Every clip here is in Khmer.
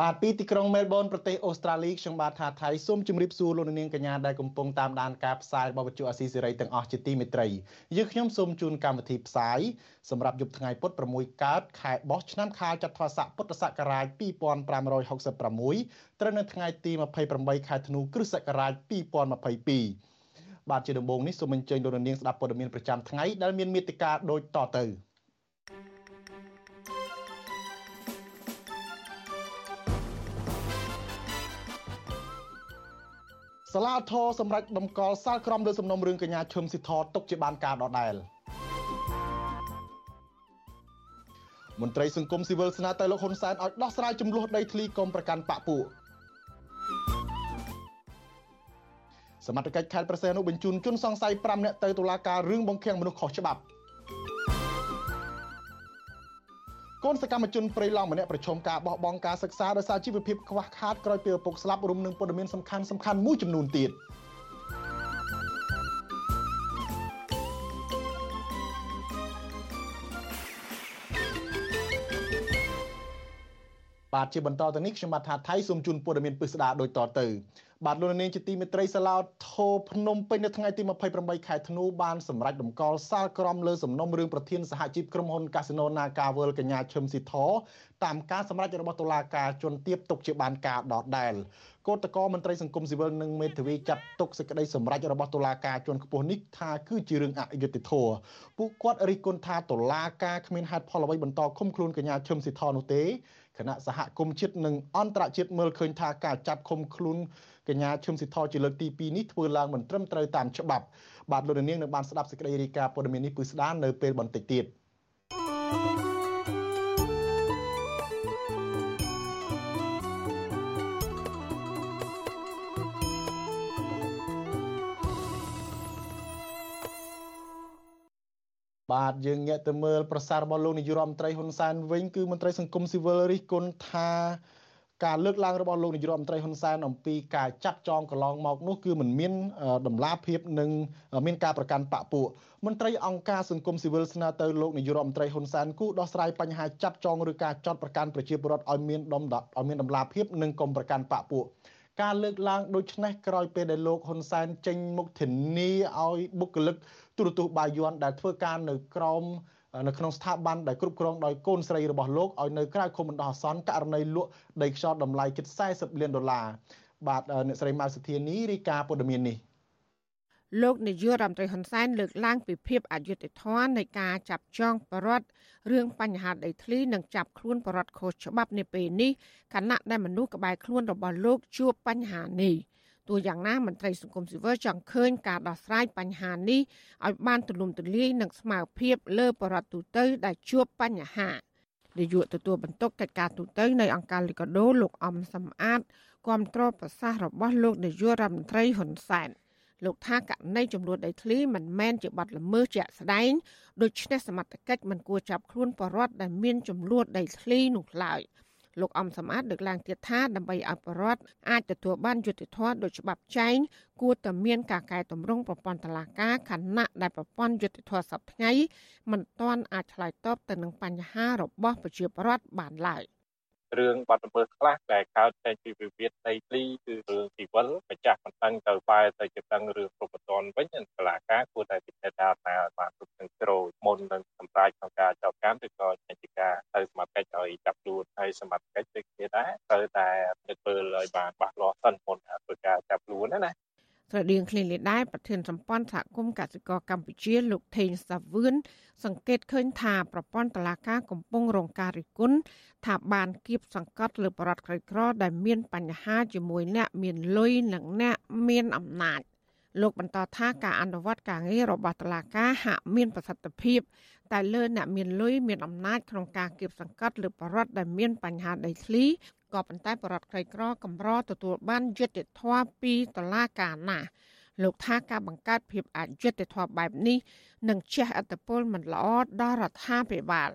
បាទពីទីក្រុងមែលប៊នប្រទេសអូស្ត្រាលីខ្ញុំបាទថាថៃសូមជម្រាបសួរលោកនាងកញ្ញាដែលកំពុងតាមដានការផ្សាយរបស់វិទ្យុអាស៊ីសេរីទាំងអស់ជាទីមេត្រីយើងខ្ញុំសូមជូនកម្មវិធីផ្សាយសម្រាប់យប់ថ្ងៃពុធ6កើតខែបោះឆ្នាំខាលចត្វាស័កពុទ្ធសករាជ2566ត្រូវនៅថ្ងៃទី28ខែធ្នូគ្រិស្តសករាជ2022បាទជាដំបូងនេះសូមអញ្ជើញលោកនាងស្ដាប់ព័ត៌មានប្រចាំថ្ងៃដែលមានមេត្តាដូចតទៅ។ សាលាធរសម្រាប់ដំកល់សាលក្រមលើសំណុំរឿងកញ្ញាឈឹមស៊ីធទុកជាបានការដដែលមន្ត្រីសង្គមស៊ីវិលស្នើទៅលោកហ៊ុនសែនឲ្យដោះស្រាយចំនួនដីធ្លីកុំប្រកាន់បកពួកសមត្ថកិច្ចខេត្តប្រសេនុបញ្ជូនជនសង្ស័យ5នាក់ទៅតុលាការរឿងបង្ខាំងមនុស្សខុសច្បាប់ កូនសកម្មជនព្រៃឡង់ម្នាក់ប្រឈមការបោះបង់ការសិក្សាដោយសារជីវភាពខ្វះខាតក្រោយពីឪពុកស្លាប់រួមនឹងព័ត៌មានសំខាន់សំខាន់មួយចំនួនទៀត បាទជាបន្តទៅនេះខ្ញុំបាទថាថៃសូមជូនព័ត៌មានពិស្ដារដូចតទៅបាទលោកនាងជាទីមេត្រីសាឡោធោភ្នំពេញនៅថ្ងៃទី28ខែធ្នូបានសម្រេចតម្កល់សាលក្រមលើសំណុំរឿងប្រធានសហជីពក្រុមហ៊ុន Casino Naga World កញ្ញាឈឹមស៊ីធតាមការសម្រេចរបស់តុលាការជន់ទៀបទុកជាបានការដដែលគឧតកោមន្ត្រីសង្គមស៊ីវិលនិងមេធាវីចាត់ទុកសេចក្តីសម្រេចរបស់តុលាការជាន់ខ្ពស់នេះថាគឺជារឿងអយុត្តិធម៌ពួកគាត់រិះគន់ថាតុលាការគ្មានហេតុផលអ្វីបន្តឃុំខ្លួនកញ្ញាឈឹមស៊ីធនោះទេ គណៈសហគមន៍ជាតិនិងអន្តរជាតិមើលឃើញថាការចាប់ឃុំខ្លួនកញ្ញាឈឹមស៊ីធជាលើកទី2នេះធ្វើឡើងមិនត្រឹមត្រូវតាមច្បាប់បាទលោកនាងនឹងបានស្ដាប់សេចក្តីរាយការណ៍ព័ត៌មាននេះពឺស្ដារនៅពេលបន្តិចទៀត បាទយើងងាកទៅមើលប្រសាសន៍របស់លោកនាយរដ្ឋមន្ត្រីហ៊ុនសែនវិញគឺមន្ត្រីសង្គមស៊ីវិលរិះគន់ថាការលើកឡើងរបស់លោកនាយរដ្ឋមន្ត្រីហ៊ុនសែនអំពីការចាត់ចងកន្លងមកនោះគឺមិនមានដំណាភាពនិងមានការប្រកាន់បកពួកមន្ត្រីអង្គការសង្គមស៊ីវិលស្នើទៅលោកនាយរដ្ឋមន្ត្រីហ៊ុនសែនគូដោះស្រាយបញ្ហាចាត់ចងឬការចាត់ប្រកាន់ប្រជាពលរដ្ឋឲ្យមានដំឲ្យមានដំណាភាពនិងកុំប្រកាន់បកពួកការលើកឡើងដូចនេះក្រោយពេលដែលលោកហ៊ុនសែនចេញមុខធានាឲ្យបុគ្គលិក ទូរទស្សន៍បាយ័នដែលធ្វើការនៅក្រោមនៅក្នុងស្ថាប័នដែលគ្រប់គ្រងដោយកូនស្រីរបស់លោកឲ្យនៅក្រៅឃុំបណ្ដោះអាសន្នករណីលក់ដីខ្យល់តម្លៃជិត40លានដុល្លារបាទអ្នកស្រីម៉ៅសុធានីរាយការណ៍ព័ត៌មាននេះលោកនាយករដ្ឋមន្ត្រីហ៊ុនសែនលើកឡើងពីភាពអយុត្តិធម៌នៃការចាប់ចងបរដ្ឋរឿងបញ្ហាដីធ្លីនិងចាប់ខ្លួនបរដ្ឋខុសច្បាប់នាពេលនេះខណៈដែលមនុស្សក្បែរខ្លួនរបស់លោកជួបបញ្ហានេះ។ ទោះយ៉ាងណាមន្ត្រីសង្គមស៊ីវិលចង់ឃើញការដោះស្រាយបញ្ហានេះឲ្យបានទូលំទូលាយនិងស្មើភាពលើបរិបទទូទៅដែលជួបបញ្ហានាយកទទួលបន្ទុកកិច្ចការទូតនៅអង្គការលីកាដូលោកអំសំអាតគាំទ្រប្រសាសន៍របស់លោកនាយករដ្ឋមន្ត្រីហ៊ុនសែនលោកថាករណីចំនួនដីធ្លីមិនមែនជាបាត់ល្មើសជាក់ស្ដែងដូច្នេះសមត្ថកិច្ចមិនគួរចាប់ខ្លួនបរដ្ឋដែលមានចំនួនដីធ្លីនោះឡើយ។ លោកអំសំអាតលើកឡើងទៀតថាដើម្បីឲ្យបរដ្ឋអាចទទួលបានយុត្តិធម៌ដោយច្បាប់ចែងគួរតែមានការកែតម្រង់ប្រព័ន្ធតុលាការខណៈដែលប្រព័ន្ធយុត្តិធម៌សពថ្ងៃមិនទាន់អាចឆ្លើយតបទៅនឹងបញ្ហារបស់ប្រជាពលរដ្ឋបានឡើយ រឿងបាត់ល្មើសខ្លះដែលកើតចេញពីវិវាទដីធ្លីគឺរឿងស៊ីវិលម្ចាស់មិនដឹងទៅបែរទៅជាដឹងរឿងគ្រប់បន្ទាន់វិញសាលាការគួរតែពិចារណាថាបានគ្រប់ទាំងជ្រោយមុននឹងសម្រេចក្នុងការចោទកម្មឬក៏ចេញពីការទៅសមត្ថកិច្ចឲ្យចាប់ខ្លួនហើយសមត្ថកិច្ចដូចគ្នាដែរត្រូវតែពិនិត្យមើលឲ្យបានច្បាស់លាស់សិនមុនធ្វើការចាប់ខ្លួនណា ស្រដៀងគ្នានេះដែរប្រធានសម្ព័ន្ធសហគមន៍កសិករកម្ពុជាលោកថេងសាវឿនសង្កេតឃើញថាប្រព័ន្ធតឡាការកំពុងរងការរិះគន់ថាបានគៀបសង្កត់លើបរិវត្តក្រីក្រដែលមានបញ្ហាជាមួយអ្នកមានលុយនិងអ្នកមានអំណាចលោកបន្តថាការអនុវត្តការងាររបស់តុលាការហាក់មានប្រសិទ្ធភាពតែលើអ្នកមានលុយមានអំណាចក្នុងការគៀបសង្កត់លើបរិវត្តដែលមានបញ្ហាដីធ្លី ក៏ប៉ុន្តែបរដ្ឋក្រីក្រកម្រទទួលបានយុត្តិធម៌ពីតុលាការណាលោកថាការបង្កើតភាពអយុត្តិធម៌បែបនេះនឹងជះឥទ្ធិពលមិនល្អដល់រដ្ឋាភិបាល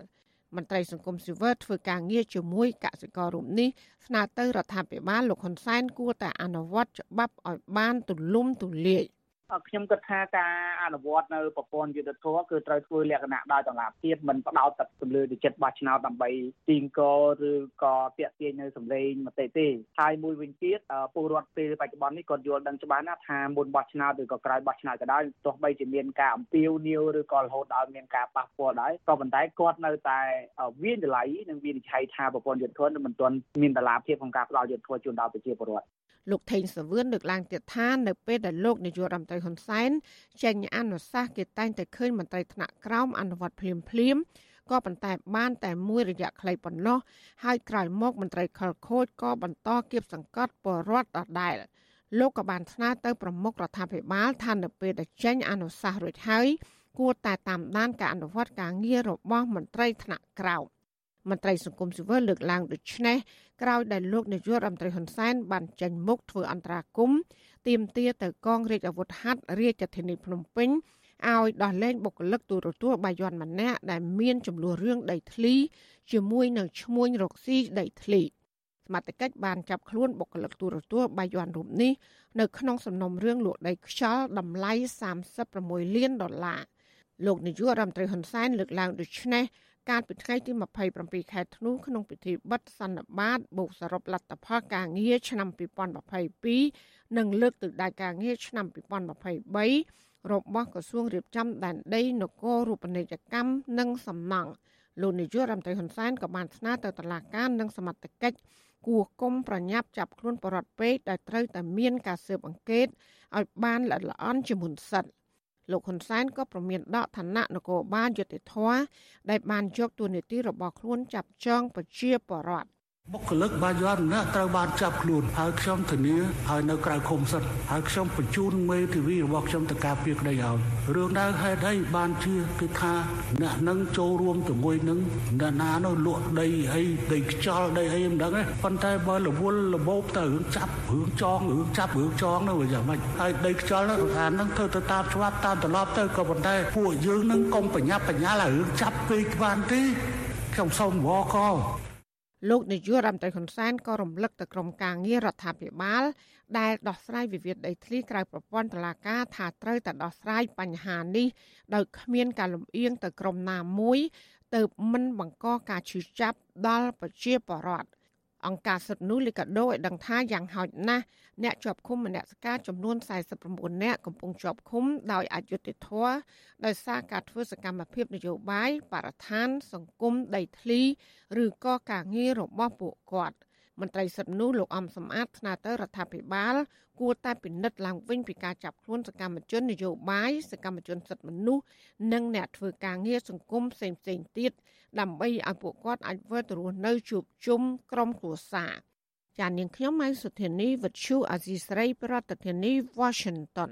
មន្ត្រីសង្គមស៊ីវិលធ្វើការងារជាមួយកសិកររូបនេះស្នើទៅរដ្ឋាភិបាលលោកហ៊ុនសែនគួរតែអនុវត្តច្បាប់ឲ្យបានទូលំទូលាយ។ ខ្ញុំគិតថាការអនុវត្តនៅប្រព័ន្ធយុទ្ធធម៌គឺត្រូវធ្វើលក្ខណៈដោយតម្លាភាពមិនផ្ដោតតែទៅលើចិត្តបោះឆ្នោតដើម្បីទីងកឬក៏តាក់ទាញនៅសម្លេងមតិទេហើយមួយវិញទៀតពលរដ្ឋពេលបច្ចុប្បន្ននេះគាត់យល់ដឹងច្បាស់ណាស់ថាមុនបោះឆ្នោតឬក៏ក្រោយបោះឆ្នោតក៏ដោយទោះបីជាមានការអំពាវនាវឬក៏រហូតដល់មានការប៉ះពាល់ដែរក៏ប៉ុន្តែគាត់នៅតែវិនិច្ឆ័យនិងវិនិច្ឆ័យថាប្រព័ន្ធយុទ្ធធម៌មិនទាន់មានតម្លាភាពក្នុងការផ្ដល់យុទ្ធធម៌ជូនដល់ប្រជាពលរដ្ឋ លោកថេងសវឿនលើកឡើងទៀតថានៅពេលដែលលោកនាយករដ្ឋមន្ត្រីហ៊ុនសែនចេញអនុសាសន៍គេតែងតែឃើញមន្ត្រីថ្នាក់ក្រោមអនុវត្តភ្លាមភ្លាមក៏ប៉ុន្តែបានតែមួយរយៈខ្លីប៉ុណ្ណោះហើយក្រោយមកមន្ត្រីខលខូចក៏បន្តគៀបសង្កត់បរដ្ឋដដែលលោកក៏បានស្នើទៅប្រមុខរដ្ឋាភិបាលថានៅពេលដែលចេញអនុសាសន៍រួចហើយគួរតែតាមដានការអនុវត្តការងាររបស់មន្ត្រីថ្នាក់ក្រោមមន្ត្រីសង្គមស៊ីវិលលើកឡើងដូចនេះ ក្រោយដែលលោកនាយករដ្ឋមន្ត្រីហ៊ុនសែនបានចេញមុខធ្វើអន្តរាគមទាមទារទៅកងរាជអាវុធហត្ថរាជធានីភ្នំពេញឲ្យដោះលែងបុគ្គលិកទូរទស្សន៍បាយ័នម្នាក់ដែលមានចំនួនរឿងដីធ្លីជាមួយនឹងឈ្មួញរកស៊ីដីធ្លីសមត្ថកិច្ចបានចាប់ខ្លួនបុគ្គលិកទូរទស្សន៍បាយ័នរូបនេះនៅក្នុងសំណុំរឿងលក់ដីខ្យល់តម្លៃ36លានដុល្លារលោកនាយករដ្ឋមន្ត្រីហ៊ុនសែនលើកឡើងដូចនេះ កាលពីថ្ងៃទី27ខែធ្នូក្នុងពិធីបិទសន្និបាតបូកសរុបលទ្ធផលការងារឆ្នាំ2022និងលើកទិដៅការងារឆ្នាំ2023របស់ក្រសួងរៀបចំដែនដីនគររូបនីយកម្មនិងសំណង់លោកនាយករដ្ឋមន្ត្រីហ៊ុនសែនក៏បានស្នើទៅតុលាការនិងសមត្ថកិច្ចគួរគុំប្រញាប់ចាប់ខ្លួនបរិវត្តពេកដែលត្រូវតែមានការស៊ើបអង្កេតឲ្យបានល្អិតល្អន់ជាមុនសិន។ លោកហ៊ុនសែនក៏ប្រមានដកឋានៈនគរបាលយុតិធធដែលបានយកទួនាទីរបស់ខ្លួនចាប់ចងប្រជាពលរដ្ឋ បុគ្គលិកបាយ័នម្នាក់ត្រូវបានចាប់ខ្លួនហើយខ្ញុំធានាហើយនៅក្រៅឃុំសិតហើយខ្ញុំបញ្ជូនមេធាវីរបស់ខ្ញុំទៅការពារក្តីឲ្យរឿងដើមហេតុអីបានជាគឺថាអ្នកនឹងចូលរួមជាមួយនឹងអ្នកណានោះលក់ដីអីដីខ្យល់ដីអីមិនដឹងទេប៉ុន្តែបើរវល់របបទៅរឿងចាប់រឿងចងរឿងចាប់រឿងចងនោះវាយ៉ាងម៉េចហើយដីខ្យល់នោះអានឹងធ្វើទៅតាមច្បាប់តាមត្រឡប់ទៅក៏ប៉ុន្តែពួកយើងនឹងកុំបញ្ញាប់បញ្ញាល់រឿងចាប់ពេកបានទេខ្ញុំសូមវក លោកនាយករដ្ឋមន្ត្រីហ៊ុនសែនក៏រំលឹកទៅក្រុមការងាររដ្ឋាភិបាល ដែលដោះស្រាយវិវាទដីធ្លីក្រៅប្រព័ន្ធតុលាការថាត្រូវតែដោះស្រាយបញ្ហានេះដោយគ្មានការលំអៀងទៅក្រុមណាមួយទៅមិនបង្កការឈឺចាប់ដល់ប្រជាពលរដ្ឋ អង្គការសិទ្ធិមនុស្សលីកាដូឲ្យដឹងថាយ៉ាងហោចណាស់អ្នកជាប់ឃុំមនសិការចំនួន49នាក់កំពុងជាប់ឃុំដោយអយុត្តិធម៌ដោយសារការធ្វើសកម្មភាពនយោបាយបរិស្ថាន សង្គមដីធ្លី ឬក៏ការងាររបស់ពួកគាត់មន្ត្រីសិទ្ធិមនុស្សលោកអំសំអាតថ្នាក់ទៅរដ្ឋាភិបាល គួរតែពិនិត្យឡើងវិញពីការចាប់ខ្លួនសកម្មជននយោបាយសកម្មជនសិទ្ធិមនុស្សនិងអ្នកធ្វើការងារសង្គមផ្សេងផ្សេងទៀត ដើម្បីឲ្យពួកគាត់អាចវិលទៅរស់នៅជួបជុំក្រុមគ្រួសារចាននាងខ្ញុំម៉ៃសុធានីវិទ្យុអាស៊ីស្រី ប្រធានាធិបតី Washington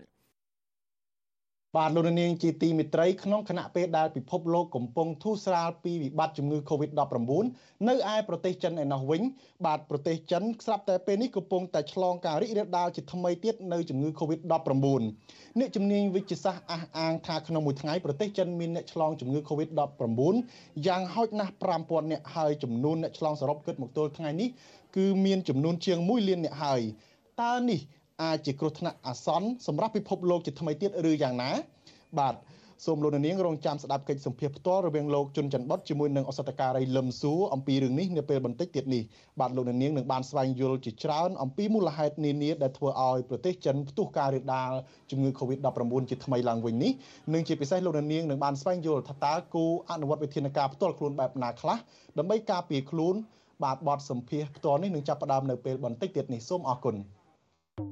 បាទលោកនាងជាទីមេត្រីក្នុងគណៈពេលដែលពិភពលោកកំពុងធូរស្រាលពីវិបត្តិជំងឺ Covid-19 នៅឯប្រទេសចិនឯណោះវិញបាទប្រទេសចិនស្រាប់តែពេលនេះកំពុងតែឆ្លងការរីករាលដាលជាថ្មីទៀតនៅជំងឺ Covid-19 អ្នកជំនាញវិទ្យាសាស្ត្រអះអាងថាក្នុងមួយថ្ងៃប្រទេសចិនមានអ្នកឆ្លងជំងឺ Covid-19 យ៉ាងហោចណាស់5000នាក់ហើយចំនួនអ្នកឆ្លងសរុបគិតមកទល់ថ្ងៃនេះគឺមានចំនួនជាង1លានអ្នកហើយតើនេះ អាចជាគ្រោះថ្នាក់អាសន្នសម្រាប់ពិភពលោកជាថ្មីទៀតឬយ៉ាងណាបាទសូមលោកនាងរងចាំស្ដាប់កិច្ចសម្ភាសផ្ទាល់រវាងលោកជុនច័ន្ទបុតជាមួយនឹងអសតការីលឹមសួរអំពីរឿងនេះនាពេលបន្តិចទៀតនេះបាទលោកនាងនឹងបានស្វែងយល់ជាច្រើនអំពីមូលហេតុនានាដែលធ្វើឲ្យប្រទេសចិនផ្ទុះការរាលដាលជំងឺ Covid-19 ជាថ្មីឡើងវិញនេះនិងជាពិសេសលោកនាងនឹងបានស្វែងយល់ថាតើគូអនុវត្តវិធានការផ្ទាល់ខ្លួនបែបណាខ្លះដើម្បីការពារខ្លួនបាទបទសម្ភាសផ្ទាល់នេះនឹងចាប់ផ្ដើមនៅពេលបន្តិចទៀតនេះសូមអរគុណ thank you ប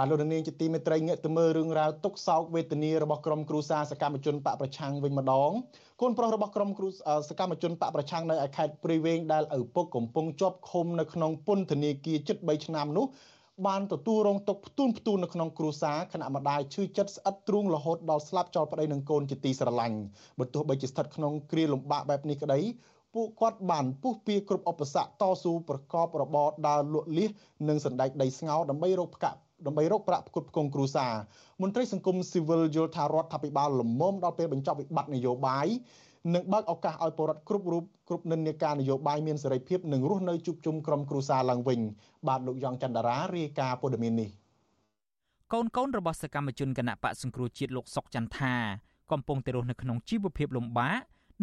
ាទលោកនាងជាទីមេត្រីងាកទៅមើលរឿងរ៉ាវទុកសោកវេទនារបស់ក្រុមគ្រួសារសកម្មជនបកប្រឆាំងវិញម្ដងកូនប្រុសរបស់ក្រុមគ្រួសកម្មជនបកប្រឆាំងនៅឯខេត្តព្រៃវែងដែលឪពុកកំពុងជាប់ឃុំនៅក្នុងពន្ធនាគារជិត3ឆ្នាំនោះ បានទទួលរងទុកផ្ទួនផ្ទួននៅក្នុងគ្រួសារខណៈម្ដាយឈឺចិត្តស្អិតទ្រូងរហូតដល់ស្លាប់ចោលប្តីនឹងកូនជាទីស្រឡាញ់បើទោះបីជាស្ថិតក្នុងគ្រាលំបាកបែបនេះក្តីពួកគាត់បានពុះពៀគ្រប់ឧបសគ្គតស៊ូប្រកបរបរដើរលក់លៀសនិងសណ្ដែកដីស្ងោដើម្បីរកផ្កាក់ដើម្បីរកប្រាក់ផ្គត់ផ្គង់គ្រួសារមន្ត្រីសង្គមស៊ីវិលយល់ថារដ្ឋាភិបាលលំមដល់ពេលបញ្ចប់វិបត្តិនយោបាយ និងបើកឱកាសឲ្យពលរដ្ឋគ្រប់រូបគ្រប់និន្នាការនយោបាយមានសេរីភាពនិងរស់នៅជួបជុំក្រុមគ្រួសារឡើងវិញបាទលោកយ៉ងច័ន្ទរារាយការណ៍ព័ត៌មាននេះកូនកូនរបស់សកម្មជនគណៈបកសង្គ្រោះជាតិលោកសុកចន្ទថាកំពុងតែរស់នៅក្នុងជីវភាពលំបាក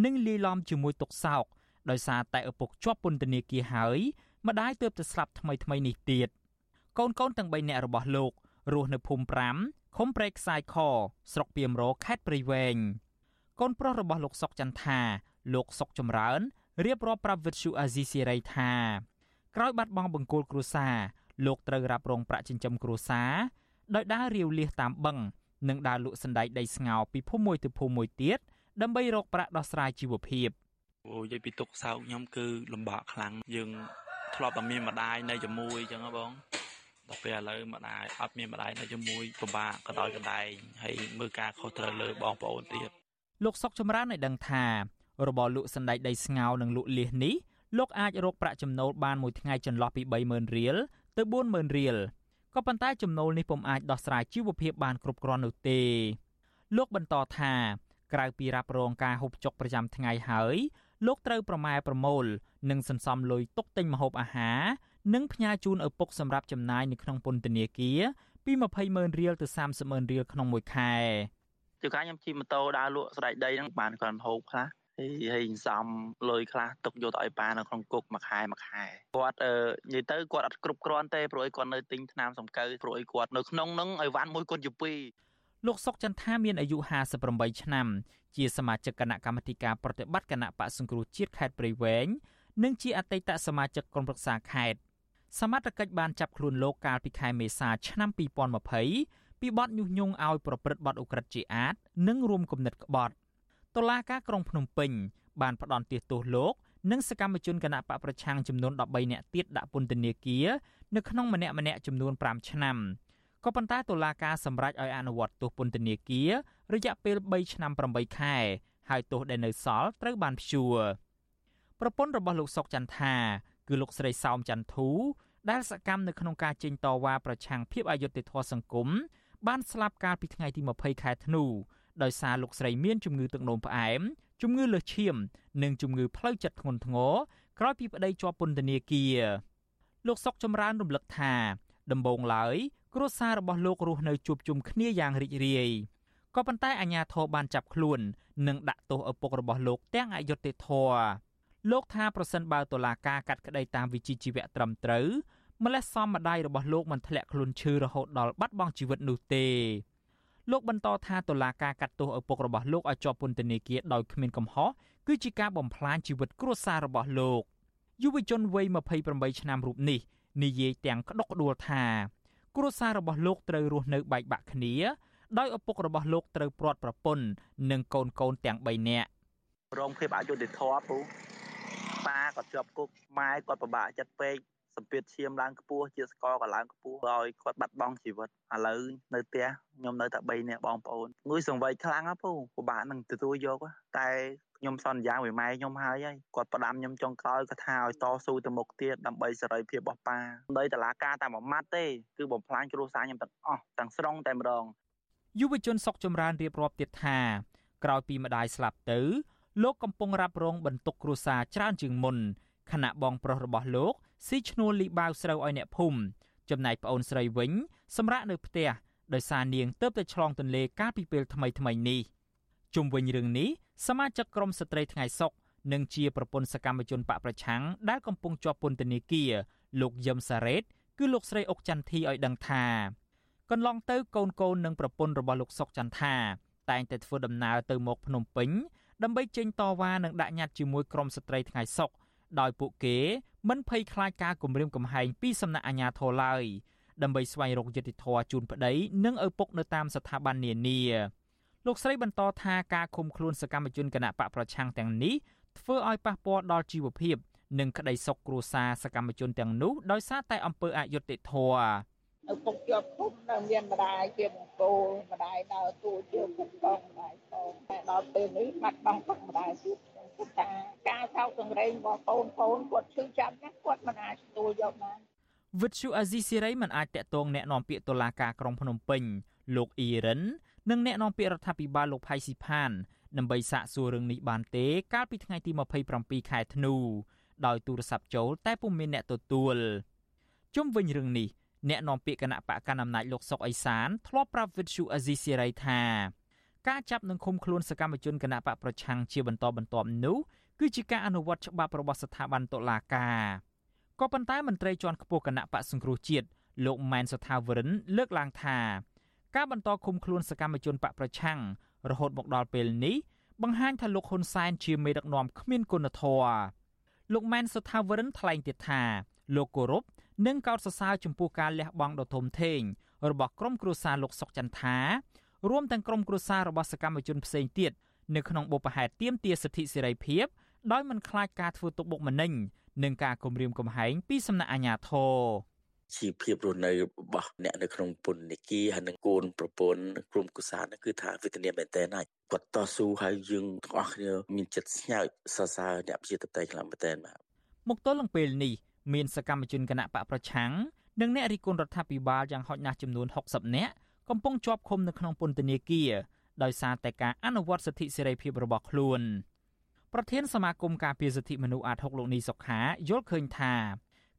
និងលាយឡំជាមួយទុក្ខសោកដោយសារតែឪពុកជាប់ពន្ធនាគារហើយម្ដាយទើបតែស្លាប់ថ្មីថ្មីនេះទៀតកូនកូនទាំង3នាក់របស់លោករស់នៅភូមិ5ឃុំព្រែកខ្សាយខស្រុកពីមរខេត្តព្រៃវែង កូនប្រុសរបស់លោកសុកចន្ទថាលោកសុកចម្រើនរៀបរាប់ប្រាប់វិទ្យុអាស៊ីសេរីថាក្រោយបាត់បង់បង្គោលគ្រួសារលោកត្រូវរ៉ាប់រងប្រាក់ចិញ្ចឹមគ្រួសារដោយដើររាវលៀសតាមបឹងនិងដើរលក់សណ្ដែកដីស្ងោពីភូមិមួយទៅភូមិមួយទៀតដើម្បីរកប្រាក់ដោះស្រាយជីវភាពអូនិយាយពីទុកសោកខ្ញុំគឺលំបាកខ្លាំងយើងធ្លាប់តែមានម្ដាយនៅជាមួយអញ្ចឹងហ៎បងដល់ពេលឥឡូវម្ដាយអត់មានម្ដាយនៅជាមួយពិបាកក៏ដោយកដែងហើយមើលការខុសត្រូវលើបងប្អូនទៀត លោកសុកចម្រើនឲ្យដឹងថារបរលក់សណ្ដែកដីស្ងោនិងលក់លៀសនេះលោកអាចរកប្រាក់ចំណូលបានមួយថ្ងៃចន្លោះពី30000រៀលទៅ40000រៀលក៏ប៉ុន្តែចំណូលនេះពុំអាចដោះស្រាយជីវភាពបានគ្រប់គ្រាន់នោះទេ លោកបន្តថាក្រៅពីរ៉ាប់រងការហូបចុកប្រចាំថ្ងៃហើយលោកត្រូវប្រម៉ែប្រមូល និងសន្សំលុយទុកទិញម្ហូបអាហារនិងផ្ញើជូនឪពុកសម្រាប់ចំណាយនៅក្នុងពន្ធនាគារពី20ម៉ឺនរៀលទៅ30ម៉ឺនរៀលក្នុងមួយខែ ជួនកាលខ្ញុំជិះម៉ូតូដើរលក់ស្បែកដីហ្នឹងបានគាត់ហូបខ្លះហើយហើយសំលុយខ្លះទុកយកទៅឲ្យប៉ានៅក្នុងគុកមួយខែមួយខែគាត់អឺនិយាយទៅគាត់អត់គ្រប់គ្រាន់ទេព្រោះឲ្យគាត់នៅទិញថ្នាំសម្កូវព្រោះឲ្យគាត់នៅក្នុងហ្នឹងឲ្យវ៉ាន់មួយគាត់ជា2លោកសុកចន្ទថាមានអាយុ58ឆ្នាំ ជាសមាជិកគណៈកម្មាធិការប្រតិបត្តិគណៈបកសង្គ្រោះជាតិខេត្តព្រៃវែងនិងជាអតីតសមាជិកក្រុមប្រឹក្សាខេត្តសមត្ថកិច្ចបានចាប់ខ្លួនលោកកាលពីខែមេសាឆ្នាំ2020 ពីបទញុះញង់ឲ្យប្រព្រឹត្តបទឧក្រិដ្ឋជាអាត និងរួមគំនិតក្បត់តុលាការក្រុងភ្នំពេញបានផ្ដន្ទាទោសលោកនិងសកម្មជនគណៈបកប្រឆាំងចំនួន13នាក់ទៀតដាក់ពន្ធនាគារនៅក្នុងម្នាក់ម្នាក់ចំនួន5ឆ្នាំក៏ប៉ុន្តែតុលាការសម្រេចឲ្យអនុវត្តទោសពន្ធនាគាររយៈពេល3ឆ្នាំ8ខែហើយទោសដែលនៅសល់ត្រូវបានព្យួរប្រពន្ធរបស់លោកសុកចន្ទថា គឺលោកស្រីសោមចន្ទធូដែលសកម្មនៅក្នុងការចេញតវ៉ាប្រឆាំងភាពអយុត្តិធម៌សង្គម បានស្លាប់កាលពីថ្ងៃទី20ខែធ្នូដោយសារលោកស្រីមានជំងឺទឹកនោមផ្អែមជំងឺលើសឈាម និងជំងឺផ្លូវចិត្តធ្ងន់ធ្ងរក្រោយពីប្តីជាប់ពន្ធនាគារលោកសុកចម្រើនរំលឹកថា ដំបូងឡើយគ្រួសាររបស់លោករស់នៅជួបជុំគ្នាយ៉ាងរីករាយក៏ប៉ុន្តែអាជ្ញាធរបានចាប់ខ្លួន និងដាក់ទោសឪពុករបស់លោកទាំងអយុត្តិធម៌លោកថាប្រសិនបើតុលាការកាត់ក្តីតាមវិជ្ជាជីវៈត្រឹមត្រូវ ម្លេះសំម្ដាយរបស់លោកមិនធ្លាក់ខ្លួនឈឺរហូតដល់បាត់បង់ជីវិតនោះទេលោកបន្តថាតុលាការកាត់ទោសឪពុករបស់លោកឲ្យជាប់ពន្ធនាគារដោយគ្មានកំហុសគឺជាការបំផ្លាញជីវិតគ្រួសាររបស់លោកយុវជនវ័យ28ឆ្នាំរូបនេះនិយាយទាំងក្តុកក្តួលថា គ្រួសាររបស់លោកត្រូវរស់នៅបែកបាក់គ្នា ដោយឪពុករបស់លោកត្រូវព្រាត់ប្រពន្ធនិងកូនកូនទាំង3នាក់រងភាពអយុត្តិធម៌ពូប៉ាគាត់ជាប់គុកម៉ែគាត់ពិបាកចិត្តពេក សម្ពាធឈាមឡើងខ្ពស់ជាស្ករក៏ឡើងខ្ពស់ឲ្យគាត់បាត់បង់ជីវិតឥឡូវនៅផ្ទះខ្ញុំនៅតែ3នាក់បងប្អូនងុយសង្វ័យខ្លាំងណាពូពិបាកនឹងទទួលយកតែខ្ញុំសន្យាមួយម៉ែខ្ញុំហើយហើយគាត់ផ្ដាំខ្ញុំចុងក្រោយគាត់ថាឲ្យតស៊ូទៅមុខទៀតដើម្បីសេរីភាពរបស់ប៉ាដោយតឡាការតែមួយម៉ាត់ទេគឺបំផ្លាញគ្រួសារខ្ញុំទាំងអស់ទាំងស្រុងតែម្ដងយុវជនសុកចម្រើនរៀបរាប់ទៀតថាក្រោយពីម្ដាយស្លាប់ទៅលោកកំពុងរ៉ាប់រងបន្ទុកគ្រួសារច្រើនជាងមុនខណៈបងប្រុសរបស់លោក ស៊ីឈ្នួលលីបាវស្រូវឲ្យអ្នកភូមិចំណែកប្អូនស្រីវិញសម្រាប់នៅផ្ទះដោយសារនាងទៅតែឆ្លងទន្លេកាលពីពេលថ្មីថ្មីនេះជុំវិញរឿងនេះសមាជិកក្រុមស្ត្រីថ្ងៃសុកនិងជាប្រពន្ធសកម្មជនបកប្រឆាំងដែលកំពុងជាប់ពន្ធនាគារលោកយឹមសារ៉េតគឺលោកស្រីអុកចន្ទធីឲ្យដឹងថាកន្លងទៅកូនកូននិងប្រពន្ធរបស់លោកសុកចន្ទថា តែងតែធ្វើដំណើរទៅមកភ្នំពេញដើម្បីចេញតវ៉ានិងដាក់ញត្តិជាមួយក្រុមស្ត្រីថ្ងៃសុកដោយពួកគេ មិនភ័យខ្លាចការគំរាមកំហែងពីសំណាក់អាជ្ញាធរឡើយដើម្បីស្វែងរកយុត្តិធម៌ជូនប្តីនិងឪពុកនៅតាមស្ថាប័ននានាលោកស្រីបន្តថាការឃុំខ្លួនសកម្មជនគណៈបកប្រឆាំងទាំងនេះធ្វើឲ្យប៉ះពាល់ដល់ជីវភាព និងក្តីសុខគ្រួសារសកម្មជនទាំងនោះដោយសារតែអំពើអយុត្តិធម៌ឪពុកជាប់ឃុំនៅមានម្ដាយជាបង្គោលម្ដាយដើរទូជាពុកបងម្ដាយផងតែដល់ពេលនេះបាត់បង់ពុកម្ដាយទៀត ថាការសោកសង្រេងរបស់កូនកូនគាត់ឈឺចាប់ណាស់គាត់មិនអាចទទួលយកបានវិទ្យុអាស៊ីសេរីមិនអាចតាក់ទងแนะនាំពាក្យតុលាការក្រុងភ្នំពេញលោកអ៊ីរិននិងแนะនាំពាក្យរដ្ឋាភិបាលលោកផៃស៊ីផានដើម្បីសាកសួររឿងនេះបានទេកាលពីថ្ងៃទី27ខែធ្នូដោយទូរស័ព្ទចូលតែពុំមានអ្នកទទួលជុំវិញរឿងនេះអ្នកនាំពាក្យគណៈបកកណ្ដាលអំណាចលោកសុកអេសានធ្លាប់ប្រាប់វិទ្យុអាស៊ីសេរីថា ការចាប់និងឃុំខ្លួនសកម្មជនគណៈបកប្រឆាំងជាបន្តបន្ទាប់នោះគឺជាការអនុវត្តច្បាប់របស់ស្ថាប័នតុលាការក៏ប៉ុន្តែមន្ត្រីជាន់ខ្ពស់គណៈបកសង្គ្រោះជាតិលោកម៉ែនសថាវរិនលើកឡើងថាការបន្តឃុំខ្លួនសកម្មជនបកប្រឆាំងរហូតមកដល់ពេលនេះបង្ហាញថាលោកហ៊ុនសែនជាមេដឹកនាំគ្មានគុណធម៌លោកម៉ែនសុថាវរិនថ្លែងទៀតថាលោកគោរពនិងកោតសរសើរចំពោះការលះបង់ដ៏ធំធេងរបស់ក្រុមគ្រួសារលោកសុកចន្ទថា រួមទាំងក្រុមគ្រួសាររបស់សកម្មជនផ្សេងទៀតនៅក្នុងបុព្វហេតុទាមទារសិទ្ធិសេរីភាពដោយមិនខ្លាចការធ្វើទុកបុកម្នេញនិងការគំរាមកំហែងពីសំណាក់អាជ្ញាធរជីវភាពរស់នៅរបស់អ្នកនៅក្នុងពន្ធនាគារហើយនឹងកូនប្រពន្ធក្រុមគូសានោះគឺថាវេទនាមែនតើណាគាត់តស៊ូហើយយើងទាំងអស់គ្នាមានចិត្តស្ញើចសរសើរអ្នកប្រជាធិបតេយ្យខ្លាំងមែនតើបាទមកទល់នឹងពេលនេះមានសកម្មជនគណៈបកប្រឆាំងនិងអ្នករិះគន់រដ្ឋាភិបាលយ៉ាងហោចណាស់ចំនួន60នាក់ កំពុងជាប់ឃុំនៅក្នុងពន្ធនាគារដោយសារតែការអនុវត្តសិទ្ធិសេរីភាពរបស់ខ្លួនប្រធានសមាគមការពារសិទ្ធិមនុស្សអាត6លោកនីសុខាយល់ឃើញថា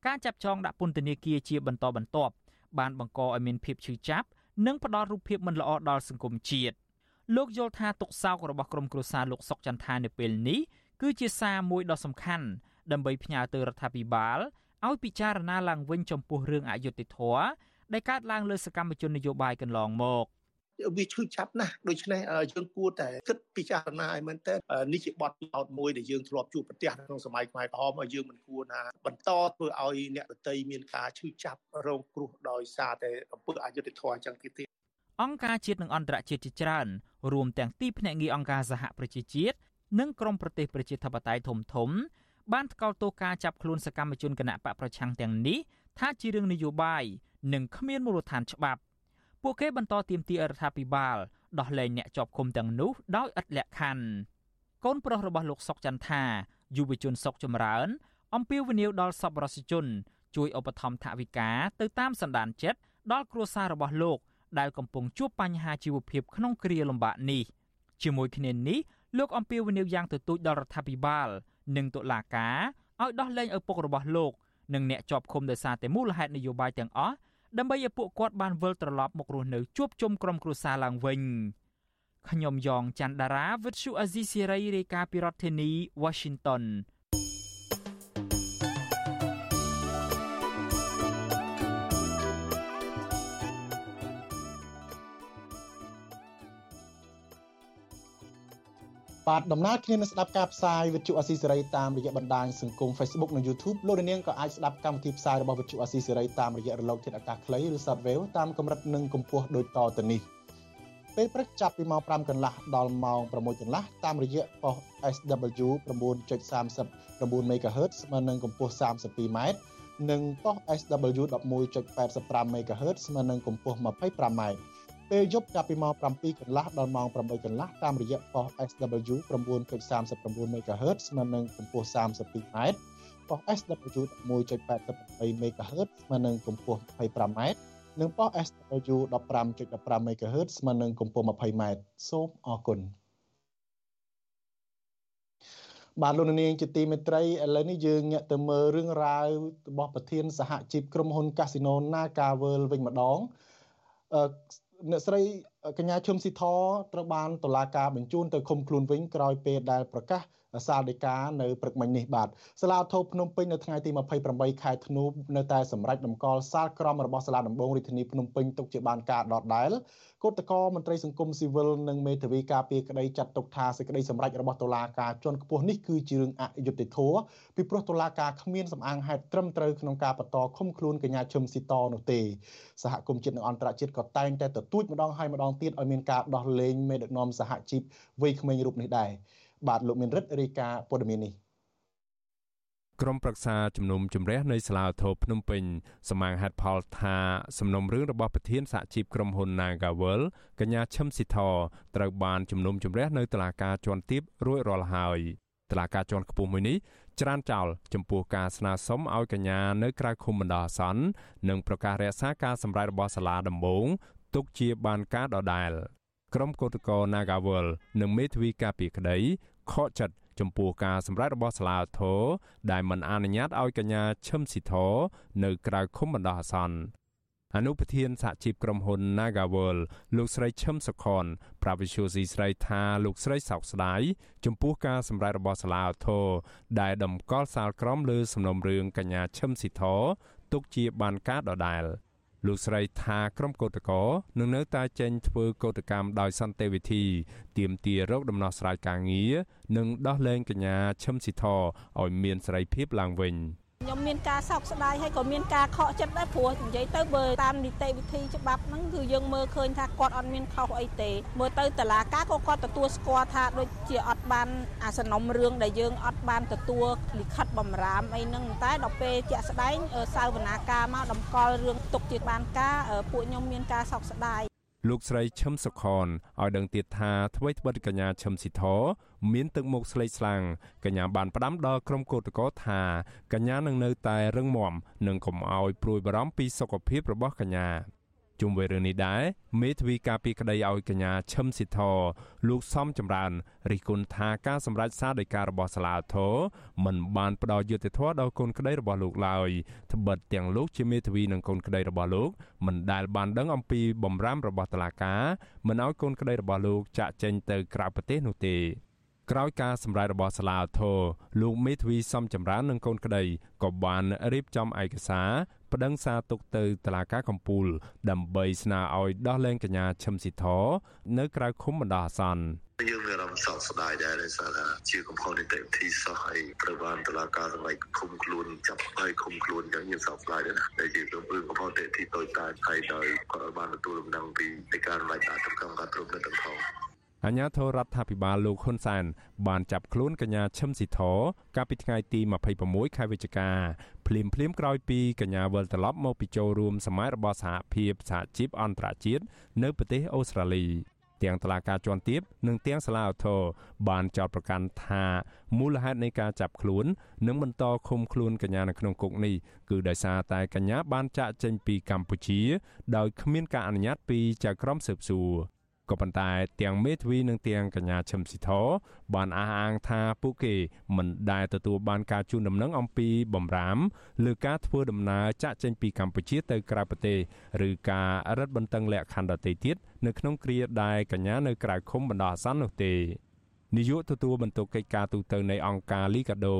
ការចាប់ចងដាក់ពន្ធនាគារជាបន្តបន្ទាប់បានបង្កឲ្យមានភាពឈឺចាប់និងផ្ដល់រូបភាពមិនល្អដល់សង្គមជាតិលោកយល់ថាទុកសោករបស់ក្រុមគ្រួសារលោកសុកចន្ទថានៅពេលនេះគឺជាសារមួយដ៏សំខាន់ដើម្បីផ្ញើទៅរដ្ឋាភិបាលឲ្យពិចារណាឡើងវិញចំពោះរឿងអយុត្តិធម៌ ដែលកើតឡើងលើសកម្មជននយោបាយកន្លងមកវាឈឺចាប់ណាស់ដូច្នេះយើងគួរតែគិតពិចារណាឲ្យមែនតើនេះជាបទពិសោធន៍មួយដែលយើងធ្លាប់ជួបប្រទះក្នុងសម័យខ្មែរក្រហមហើយយើងមិនគួរណាបន្តធ្វើឲ្យអ្នកដទៃមានការឈឺចាប់រងគ្រោះដោយសារតែអំពើអយុត្តិធម៌អញ្ចឹងទៀតអង្គការជាតិនិងអន្តរជាតិជាច្រើនរួមទាំងទីភ្នាក់ងារអង្គការសហប្រជាជាតិនិងក្រមប្រទេសប្រជាធិបតេយ្យធំធំ បានថ្កោលទោសការចាប់ខ្លួនសកម្មជនគណៈបកប្រឆាំងទាំងនេះថាជារឿងនយោបាយ និងគ្មានមូលដ្ឋានច្បាប់ពួកគេបន្តទាមទាររដ្ឋាភិបាលដោះលែងអ្នកជាប់ឃុំទាំងនោះដោយឥតលក្ខខណ្ឌកូនប្រុសរបស់លោកសុកចន្ទថាយុវជនសុកចម្រើន អំពាវនាវដល់សប្បុរសជន ជួយឧបត្ថម្ភថវិកាទៅតាមសន្តានចិត្តដល់គ្រួសាររបស់លោក ដែលកំពុងជួបបញ្ហាជីវភាពក្នុងគ្រាលំបាកនេះជាមួយគ្នានេះលោកអំពាវនាវយ៉ាងទទូចដល់រដ្ឋាភិបាល និងតុលាការឲ្យដោះលែងឪពុករបស់លោក និងអ្នកជាប់ឃុំដោយសារតែមូលហេតុនយោបាយទាំងអស់ ដើម្បីឲ្យពួកគាត់បានវិលត្រឡប់មករស់នៅជួបជុំក្រុមគ្រួសារឡើងវិញខ្ញុំយ៉ងច័ន្ទដារាវិទ្យុអាស៊ីសេរីរាយការណ៍ពីរដ្ឋធានី Washington បាទដំណើរគ្នានឹងស្ដាប់ការផ្សាយវិទ្យុអស៊ីសេរីតាមរយៈបណ្ដាញសង្គម Facebook និង YouTube លោកនាងក៏អាចស្ដាប់កម្មវិធីផ្សាយរបស់វិទ្យុអស៊ីសេរីតាមរយៈរលកធាតុអាកាសខ្លីឬ Shortwave តាមកម្រិតនិងកម្ពស់ដូចតទៅនេះពេលព្រឹកចាប់ពីម៉ោង5កន្លះដល់ម៉ោង6កន្លះតាមរយៈប៉ុស SW 9.39 MHz ស្មើនឹងកម្ពស់ 32m និងប៉ុស SW 11.85 MHz ស្មើនឹងកម្ពស់ 25m ពេលយប់ចាប់ពីម៉ោង7កន្លះដល់ម៉ោង8កន្លះតាមរយៈប៉ុស SW 9.39 MHz ស្មើនឹងកម្ពស់ 32m ប៉ុស SW 1.88 MHz ស្មើនឹងកម្ពស់ 25m និងប៉ុស SW 15.15 MHz ស្មើនឹងកម្ពស់ 20m សូមអរគុណបាទលោកនាងជាទីមេត្រីឥឡូវនេះយើងងាកទៅមើលរឿងរ៉ាវរបស់ប្រធានសហជីពក្រុមហ៊ុន Casino Naga World វិញម្ដង អ្នកស្រីកញ្ញាឈឹមស៊ីធត្រូវបានតុលាការបញ្ជូនទៅឃុំខ្លួនវិញក្រោយពេលដែលប្រកាស សាលដីកានៅព្រឹកមិញនេះបាទសាលាធោភ្នំពេញនៅថ្ងៃទី28ខែធ្នូនៅតែសម្រេចដំកល់សាលក្រមរបស់សាលាដំបងរាជធានីភ្នំពេញទុកជាបានការដដែលគឧតកោមន្ត្រីសង្គមស៊ីវិលនិងមេធាវីការពារក្តីចាត់ទុកថាសេចក្តីសម្រេចរបស់តុលាការជាន់ខ្ពស់នេះគឺជារឿងអយុត្តិធម៌ពីព្រោះតុលាការគ្មានសំអាងហេតុត្រឹមត្រូវក្នុងការបន្តឃុំខ្លួនកញ្ញាឈឹមស៊ីតនោះទេសហគមន៍ជាតិនិងអន្តរជាតិក៏តែងតែទទូចម្ដងហើយម្ដងទៀតឲ្យមានការដោះលែងមេដឹកនាំសហជីពវ័យក្មេងរូបនេះដែរ បាទលោកមានរិទ្ធរាយការណ៍ព័ត៌មាននេះក្រុមប្រឹក្សាជំនុំជម្រះនៃសាលាធរភ្នំពេញសមាងហេតុផលថាសំណុំរឿងរបស់ប្រធានសហជីពក្រុមហ៊ុន Nagawal កញ្ញាឈឹមស៊ីធត្រូវបានជំនុំជម្រះនៅតុលាការជាន់ទាបរួចរាល់ហើយតុលាការជាន់ខ្ពស់មួយនេះច្រានចោលចំពោះការស្នើសុំឲ្យកញ្ញានៅក្រៅឃុំបណ្ដោះអាសន្ននិងប្រកាសរក្សាការសម្រេចរបស់សាលាដំបងទុកជាបានការដដែល ក្រុមកោតក្រ Nagawal និងមេធាវីការពីក្តីខកចិត្តចំពោះការសម្រេចរបស់សាលាធរដែលមិនអនុញ្ញាតឲ្យកញ្ញាឈឹមស៊ីធនៅក្រៅឃុំបណ្ដោះអាសន្នអនុប្រធានសហជីពក្រុមហ៊ុន Nagawal លោកស្រីឈឹមសុខនប្រាវិសុយស៊ីស្រីថាលោកស្រីសោកស្ដាយចំពោះការសម្រេចរបស់សាលាធរដែលដំកល់សាលក្រមលើសំណុំរឿងកញ្ញាឈឹមស៊ីធទុកជាបានការដដែល។ លោកស្រីថាក្រុមកោតក្រនឹងនៅតែចេញធ្វើកោតកម្មដោយសន្តិវិធីទាមទាររកដំណោះស្រាយការងារនិងដោះលែងកញ្ញាឈឹមស៊ីធឲ្យមានសេរីភាពឡើងវិញ។ ខ្ញុំមានការសោកស្ដាយហើយក៏មានការខកចិត្តដែរព្រោះនិយាយទៅបើតាមនីតិវិធីច្បាប់ហ្នឹងគឺយើងមើលឃើញថាគាត់អត់មានខុសអីទេមើលទៅតឡាការក៏គាត់ទទួលស្គាល់ថាដូចជាអត់បានអាសនំរឿងដែលយើងអត់បានទទួលលិខិតបំរាមអីហ្នឹងតែដល់ពេលជាក់ស្ដែងសាវនាការមកតម្កល់រឿងទុកជាបានការពួកខ្ញុំមានការសោកស្ដាយលោកស្រីឈឹមសុខនឲ្យដឹងទៀតថាថ្មីត្បិតកញ្ញាឈឹមស៊ីធ មានទឹកមុខស្លេកស្លាំងកញ្ញាបានផ្ដាំដល់ក្រុមកោតក្រថាកញ្ញានឹងនៅតែរឹងមាំនិងកុំឲ្យព្រួយបារម្ភពីសុខភាពរបស់កញ្ញាជុំវិញរឿងនេះដែរមេធាវីការពីក្តីឲ្យកញ្ញាឈឹមស៊ីធលោកសំចម្រើនរិះគន់ថាការសម្រេចសារដីការបស់សាលាធរមិនបានផ្ដល់យុត្តិធម៌ដល់កូនក្តីរបស់លោកឡើយត្បិតទាំងលោកជាមេធាវីនិងកូនក្តីរបស់លោកមិនដែលបានដឹងអំពីបំរាមរបស់តុលាការមិនឲ្យកូនក្តីរបស់លោកចាក់ចេញទៅក្រៅប្រទេសនោះទេ ក្រោយការសម្រេចរបស់សាលាធរលោកមេធាវីសំចម្រើននិងកូនក្តីក៏បានរៀបចំឯកសារប្តឹងសារទុកទៅតុលាការកំពូល ដើម្បីស្នើឲ្យដោះលែងកញ្ញាឈឹមស៊ីធនៅក្រៅឃុំបណ្ដោះអាសន្នយើងមានអារម្មណ៍សោកស្ដាយដែរដោយសារថាជាកំហុសនីតិវិធីសោះហើយត្រូវបានតុលាការសម្រេចឃុំខ្លួនចាប់ហើយឃុំខ្លួនអញ្ចឹងយើងសោកស្ដាយដែរណាដែលជារឿងកំហុសនីតិវិធីតូចតាចហើយដោយគាត់បានទទួលដំណឹងពីនៃការសម្រេចដាក់កម្មការគ្រប់នៅទាំងផង អាញាធរដ្ឋាភិបាលលោកហ៊ុនសែនបានចាប់ខ្លួនកញ្ញាឈឹមស៊ីធកាលពីថ្ងៃទី26ខែវិច្ឆិកាភ្លាមភ្លាមក្រោយពីកញ្ញាវិលត្រឡប់មកពីចូលរួមសមាយរបស់សហភាពសហជីពអន្តរជាតិនៅប្រទេសអូស្ត្រាលីទាំងតឡាការជាន់ទាបនិងទាំងសាលាឧទ្ធរបានចោទប្រកាន់ថាមូលហេតុនៃការចាប់ខ្លួននិងបន្តឃុំខ្លួនកញ្ញានៅក្នុងគុកនេះគឺដោយសារតែកញ្ញាបានចាក់ចេញពីកម្ពុជា ដោយគ្មានការអនុញ្ញាតពីចៅក្រមស៊ើបសួរ ក៏ប៉ុន្តែទាំងមេធាវីនិងទាំងកញ្ញាឈឹមស៊ីធបានអះអាងថាពួកគេមិនដែលទទួលបានការជូនដំណឹងអំពីបំរាមលើការធ្វើដំណើរចាក់ចេញពីកម្ពុជាទៅក្រៅប្រទេសឬការរឹតបន្តឹងលក្ខខណ្ឌដទៃទៀតនៅក្នុងគ្រាដែលកញ្ញានៅក្រៅឃុំបណ្ដោះអាសន្ននោះទេ នាយកទទួលបន្ទុកកិច្ចការទូតនៃអង្គការលីកាដូ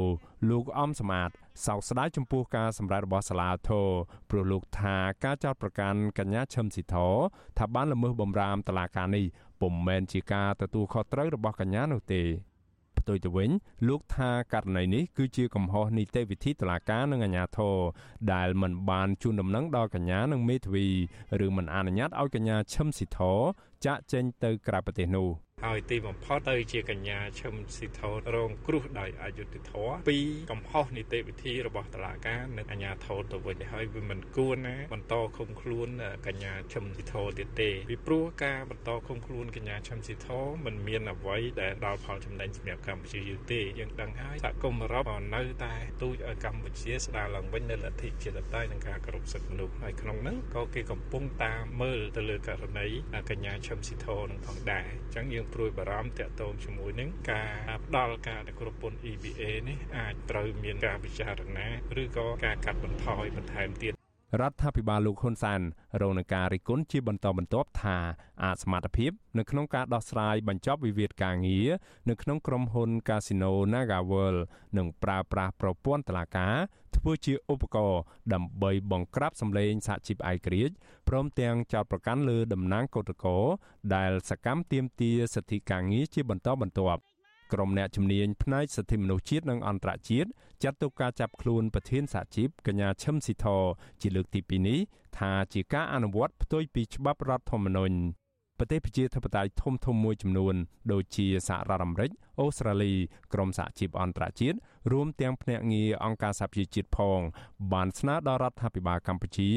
លោកអំសមាតសោកស្ដាយចំពោះការសម្ដែងរបស់សាលាធរព្រោះលោកថាការចោទប្រកាន់កញ្ញាឈឹមស៊ីធថាបានល្មើសបំរាមតឡាការនេះពុំមែនជាការទទួលខុសត្រូវរបស់កញ្ញានោះទេផ្ទុយទៅវិញលោកថាករណីនេះគឺជាកំហុសនីតិវិធីតុលាការនិងអាជ្ញាធរដែលមិនបានជូនដំណឹងដល់កញ្ញានិងមេធាវីឬមិនអនុញ្ញាតឲ្យកញ្ញាឈឹមស៊ីធចាក់ចេញទៅក្រៅប្រទេសនោះ។ ហើយទីបំផុតទៅជាកញ្ញាឈឹមស៊ីធរងគ្រោះដោយអយុត្តិធម៌ពីកំហុសនីតិវិធីរបស់តុលាការនិងអាជ្ញាធរទៅវិញហើយវាមិនគួរណាបន្តឃុំខ្លួនកញ្ញាឈឹមស៊ីធរទៀតទេពីព្រោះការបន្តឃុំខ្លួនកញ្ញាឈឹមស៊ីធរមិនមានអ្វីដែលដល់ផលចំណេញសម្រាប់កម្ពុជាយើងទេយើងដឹងហើយសហគមន៍អឺរ៉ុបនៅតែទូចឲ្យកម្ពុជាស្ដារឡើងវិញនៅលទ្ធិជាតិតៃនិងការគោរពសិទ្ធិមនុស្សហើយក្នុងនោះក៏គេកំពុងតាមមើលទៅលើករណីកញ្ញាឈឹមស៊ីធរនឹងផងដែរអញ្ចឹងយើងព្រួយបារម្ភតាក់ទងជាមួយនឹងការផ្ដល់ការគ្រប់ពន្ធ EBA នេះអាចត្រូវមានការពិចារណាឬក៏ការកាត់បន្ថយបន្ថែមទៀត រដ្ឋាភិបាលលោកហ៊ុនសានរងនឹងការរិះគន់ជាបន្តបន្ទាប់ថាអសមត្ថភាពនៅក្នុងការដោះស្រាយបញ្ចប់វិវាទការងារនៅក្នុងក្រុមហ៊ុន Casino NagaWorld និងប្រើប្រាស់ប្រព័ន្ធតុលាការធ្វើជាឧបករណ៍ដើម្បីបង្ក្រាបសម្លេងសហជីពឯករាជ្យព្រមទាំងចោទប្រកាន់លើតំណាងគឧតកោដែលសកម្មទាមទារសិទ្ធិការងារជាបន្តបន្ទាប់ ក្រុមអ្នកជំនាញផ្នែកសិទ្ធិមនុស្សជាតិនិងអន្តរជាតិចាត់ទុកការចាប់ខ្លួនប្រធានសហជីពកញ្ញាឈឹមស៊ីធជាលើកទី2នេះថាជាការអនុវត្តផ្ទុយពីច្បាប់រដ្ឋធម្មនុញ្ញ ប្រទេសប្រជាធិបតេយ្យធំធំមួយចំនួន ដូចជាសហរដ្ឋអាមេរិកអូស្ត្រាលីក្រុមសហជីពអន្តរជាតិរួមទាំងភ្នាក់ងារអង្គការសហប្រជាជាតិផង បានស្នើដល់រដ្ឋាភិបាលកម្ពុជា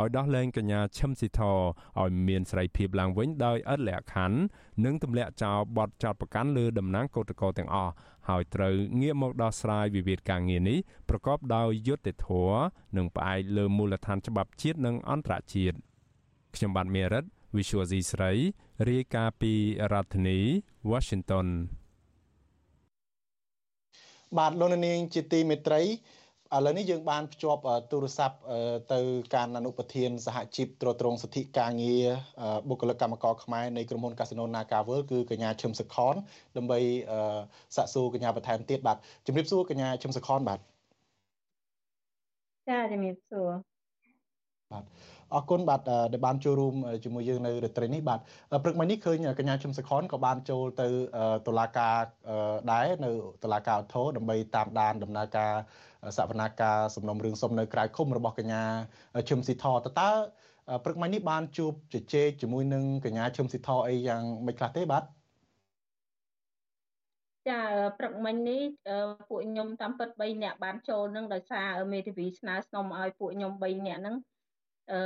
ឲ្យដោះលែងកញ្ញាឈឹមស៊ីធឲ្យមានសេរីភាពឡើងវិញដោយឥតលក្ខខណ្ឌនិងទម្លាក់ចោលបទចោទប្រកាន់លើតំណាងកោតក្រទាំងអស់ហើយត្រូវងាកមកដោះស្រាយវិវាទការងារនេះប្រកបដោយយុត្តិធម៌និងផ្អែកលើមូលដ្ឋានច្បាប់ជាតិនិងអន្តរជាតិខ្ញុំបាទមេរិត Visual C ស្រីរាយការណ៍ពីរដ្ឋធានី Washington បាទលោកនាងជាទីមេត្រីឥឡូវនេះយើងបានភ្ជាប់ទូរស័ព្ទទៅការអនុប្រធានសហជីពត្រួតត្រងសិទ្ធិការងារបុគ្គលិកកម្មករខ្មែរនៃក្រុមហ៊ុន Casino Nagaworld គឺកញ្ញាឈឹមសខនដើម្បីសាកសួរកញ្ញាបន្ថែមទៀតបាទជំរាបសួរកញ្ញាឈឹមសខនបាទចាជំរាបសួរបាទ អរគុណបាទដែលបានចូលរួមជាមួយយើងនៅរាត្រីនេះបាទព្រឹកមិញនេះឃើញកញ្ញាឈឹមសខនក៏បានចូលទៅតុលាការដែរនៅតុលាការឧទ្ធរដើម្បីតាមដានដំណើរការសវនាការសំណុំរឿងសុំនៅក្រៅឃុំរបស់កញ្ញាឈឹមស៊ីធតើព្រឹកមិញនេះបានជួបជជែកជាមួយនឹងកញ្ញាឈឹមស៊ីធអីយ៉ាងម៉េចខ្លះទេបាទចាព្រឹកមិញនេះពួកខ្ញុំតាមពិត3នាក់បានចូលនឹងដោយសារមេធាវីស្នើសុំឲ្យពួកខ្ញុំ3នាក់ហ្នឹង អឺ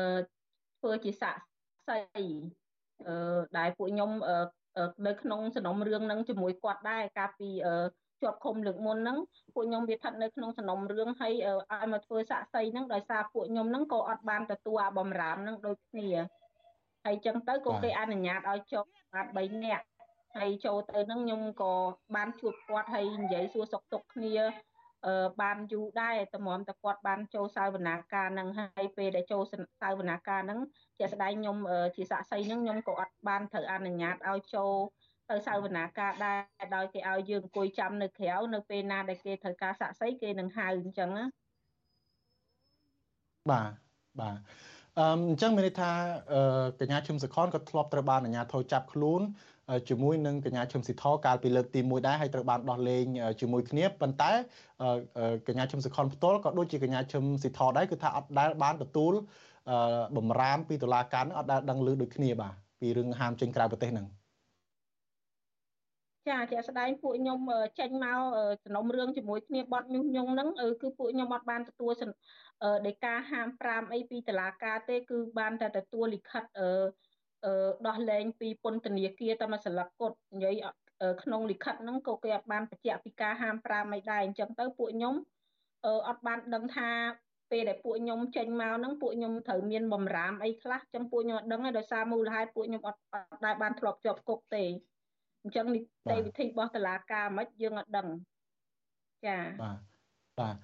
ធ្វើជាសាក់សីអឺដែលពួកខ្ញុំនៅក្នុងសំណុំរឿងហ្នឹងជាមួយគាត់ដែរកាលពីជាប់ឃុំលើកមុនហ្នឹងពួកខ្ញុំវាស្ថិតនៅក្នុងសំណុំរឿងហើយឲ្យមកធ្វើសាក់សីហ្នឹងដោយសារពួកខ្ញុំហ្នឹងក៏អត់បានទទួលអាបំរាមហ្នឹងដូចគ្នាហើយចឹងទៅក៏គេអនុញ្ញាតឲ្យចូលបាន3នាក់ហើយចូលទៅហ្នឹងខ្ញុំក៏បានជួបគាត់ហើយនិយាយសួរសុខទុក្ខគ្នា បានយូរដែរតម្រាំតែគាត់បានចូលសាវនាការនឹងហើយពេលដែលចូលសាវនាការនឹងជាស្ដែងខ្ញុំជាសាក់សីនឹងខ្ញុំក៏អត់បានត្រូវអនុញ្ញាតឲ្យចូលទៅសាវនាការដែរដោយគេឲ្យយើងអង្គុយចាំនៅក្រៅនៅពេលណាដែលគេត្រូវការសាក់សីគេនឹងហៅអញ្ចឹងណាបាទបាទអឺអញ្ចឹងមានន័យថាកញ្ញាឈឹមសខនក៏ធ្លាប់ត្រូវបានអាជ្ញាធរចាប់ខ្លួន ជាមួយនឹងកញ្ញាឈឹមស៊ីធកាលពីលើកទី1ដែរហើយត្រូវបានដោះលែងជាមួយគ្នាប៉ុន្តែកញ្ញាឈឹមសុខុនផ្ទាល់ក៏ដូចជាកញ្ញាឈឹមស៊ីធដែរគឺថាអត់ដែលបានទទួលបំរាមពីតុលាការនឹងអត់ដែលដឹងឮដូចគ្នាបាទពីរឿងហាមចេញក្រៅប្រទេសហ្នឹងចាជាក់ស្ដែងពួកខ្ញុំចេញមកសំណុំរឿងជាមួយគ្នាបត់ញុះញង់ហ្នឹងគឺពួកខ្ញុំអត់បានទទួលដីកាហាម5អីពីតុលាការទេគឺបានតែទទួលលិខិត ដោះលែងពីពន្ធនាគារតែមួយស្លឹកគត់និយាយក្នុងលិខិតហ្នឹងក៏គេអត់បានបញ្ជាក់ពីការហាម5អីដែរអញ្ចឹងទៅពួកខ្ញុំអត់បានដឹងថាពេលដែលពួកខ្ញុំចេញមកហ្នឹងពួកខ្ញុំត្រូវមានបំរាមអីខ្លះចឹងពួកខ្ញុំអត់ដឹងទេដោយសារមូលហេតុពួកខ្ញុំអត់ដែលបានធ្លាប់ជាប់គុកទេអញ្ចឹងនីតិវិធីរបស់តុលាការមិនយើងអត់ដឹងចាបាទបាទ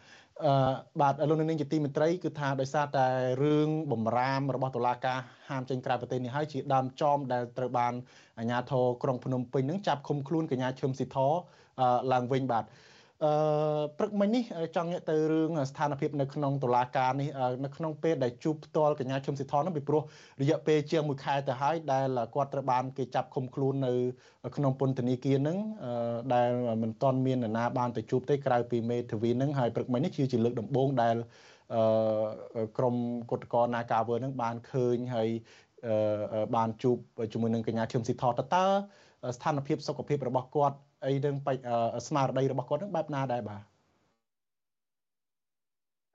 អឺបាទលោកនាងជាទីមេត្រីគឺថាដោយសារតែរឿងបំរាមរបស់តុលាការហាមចេញក្រៅប្រទេសនេះហើយជាដើមចំដែលត្រូវបានអាជ្ញាធរក្រុងភ្នំពេញនឹងចាប់ឃុំខ្លួនកញ្ញាឈឹមស៊ីធឡើងវិញបាទ អឺព្រឹកមិញនេះចង់ងាកទៅរឿងស្ថានភាពនៅក្នុងតុលាការនេះនៅក្នុងពេលដែលជួបផ្ទាល់កញ្ញាឈឹមស៊ីថននោះពីព្រោះរយៈពេលជាង1ខែទៅហើយដែលគាត់ត្រូវបានគេចាប់ឃុំខ្លួននៅក្នុងពន្ធនាគារនឹងដែលមិនទាន់មាននរណាបានទៅជួបទេក្រៅពីមេធាវីនឹងហើយព្រឹកមិញនេះជាលើកដំបូងដែលអឺក្រមគុតកោនាការវើនឹងបានឃើញហើយបានជួបជាមួយនឹងកញ្ញាឈឹមស៊ីថតតើស្ថានភាពសុខភាពរបស់គាត់ អីនឹងស្មារតីរបស់គាត់នឹងបែបណាដែរបាទ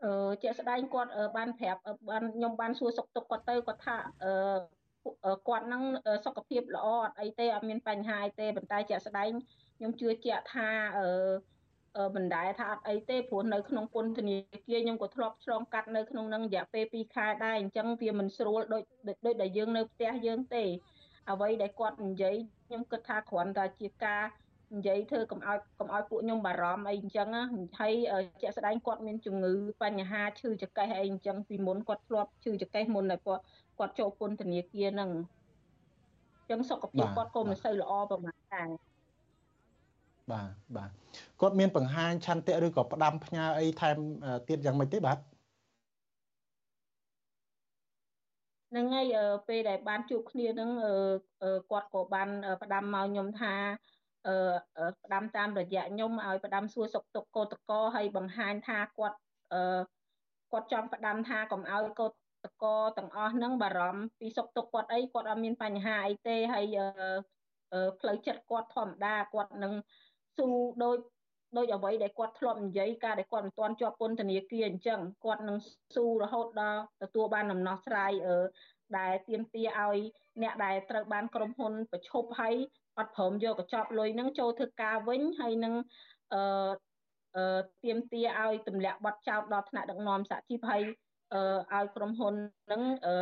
អឺជាក់ស្ដែងគាត់បានប្រាប់បានខ្ញុំបានសួរសុខទុក្ខគាត់ទៅគាត់ថាអឺគាត់នឹងសុខភាពល្អអត់អីទេអត់មានបញ្ហាអីទេប៉ុន្តែជាក់ស្ដែងខ្ញុំជឿជាក់ថាអឺមិនដែរថាអត់អីទេព្រោះនៅក្នុងពន្ធនាគារខ្ញុំក៏ធ្លាប់ឆ្លងកាត់នៅក្នុងនឹងរយៈពេល2ខែដែរអញ្ចឹងវាមិនស្រួលដូចដូចដែលយើងនៅផ្ទះយើងទេអ្វីដែលគាត់និយាយខ្ញុំគិតថាគ្រាន់តែជាការ និយាយធ្វើកុំឲ្យកុំឲ្យពួកខ្ញុំបារម្ភអីអញ្ចឹងហើយជាក់ស្ដែងគាត់មានជំងឺបញ្ហាឈឺចង្កេះអីអញ្ចឹងពីមុនគាត់ធ្លាប់ឈឺចង្កេះមុនតែគាត់គាត់ចូលពន្ធនាគារហ្នឹងអញ្ចឹងសុខភាពគាត់ក៏មិនសូវល្អប្រហែលដែរបាទបាទគាត់មានបង្ហាញឆន្ទៈឬក៏ផ្ដាំផ្ញើអីថែមទៀតយ៉ាងម៉េចទេបាទហ្នឹងហើយពេលដែលបានជួបគ្នាហ្នឹងគាត់ក៏បានផ្ដាំមកខ្ញុំថា អឺផ្ដាំតាមរយៈខ្ញុំឲ្យផ្ដាំសួរសុខទុក្ខកោតកោហើយបង្ហាញថាគាត់អឺគាត់ចង់ផ្ដាំថាកុំឲ្យកោតកោទាំងអស់ហ្នឹងបារម្ភពីសុខទុក្ខគាត់អីគាត់អត់មានបញ្ហាអីទេហើយផ្លូវចិត្តគាត់ធម្មតាគាត់នឹងស៊ូដោយដោយអ្វីដែលគាត់ធ្លាប់និយាយការដែលគាត់មិនទាន់ជាប់ពន្ធនាគារអញ្ចឹងគាត់នឹងស៊ូរហូតដល់ទទួលបានដំណោះស្រាយអឺដែលទៀមទាឲ្យអ្នកដែលត្រូវបានក្រុមហ៊ុនប្រឈប់ឲ្យ អត់ព្រមយកកញ្ចប់លុយហ្នឹងចូលធ្វើការវិញហើយនឹងអឺអឺទៀមទាឲ្យទម្លាក់ប័ណ្ណចោតដល់ថ្នាក់ដឹកនាំសហជីពហើយអឺឲ្យក្រុមហ៊ុនហ្នឹងអឺ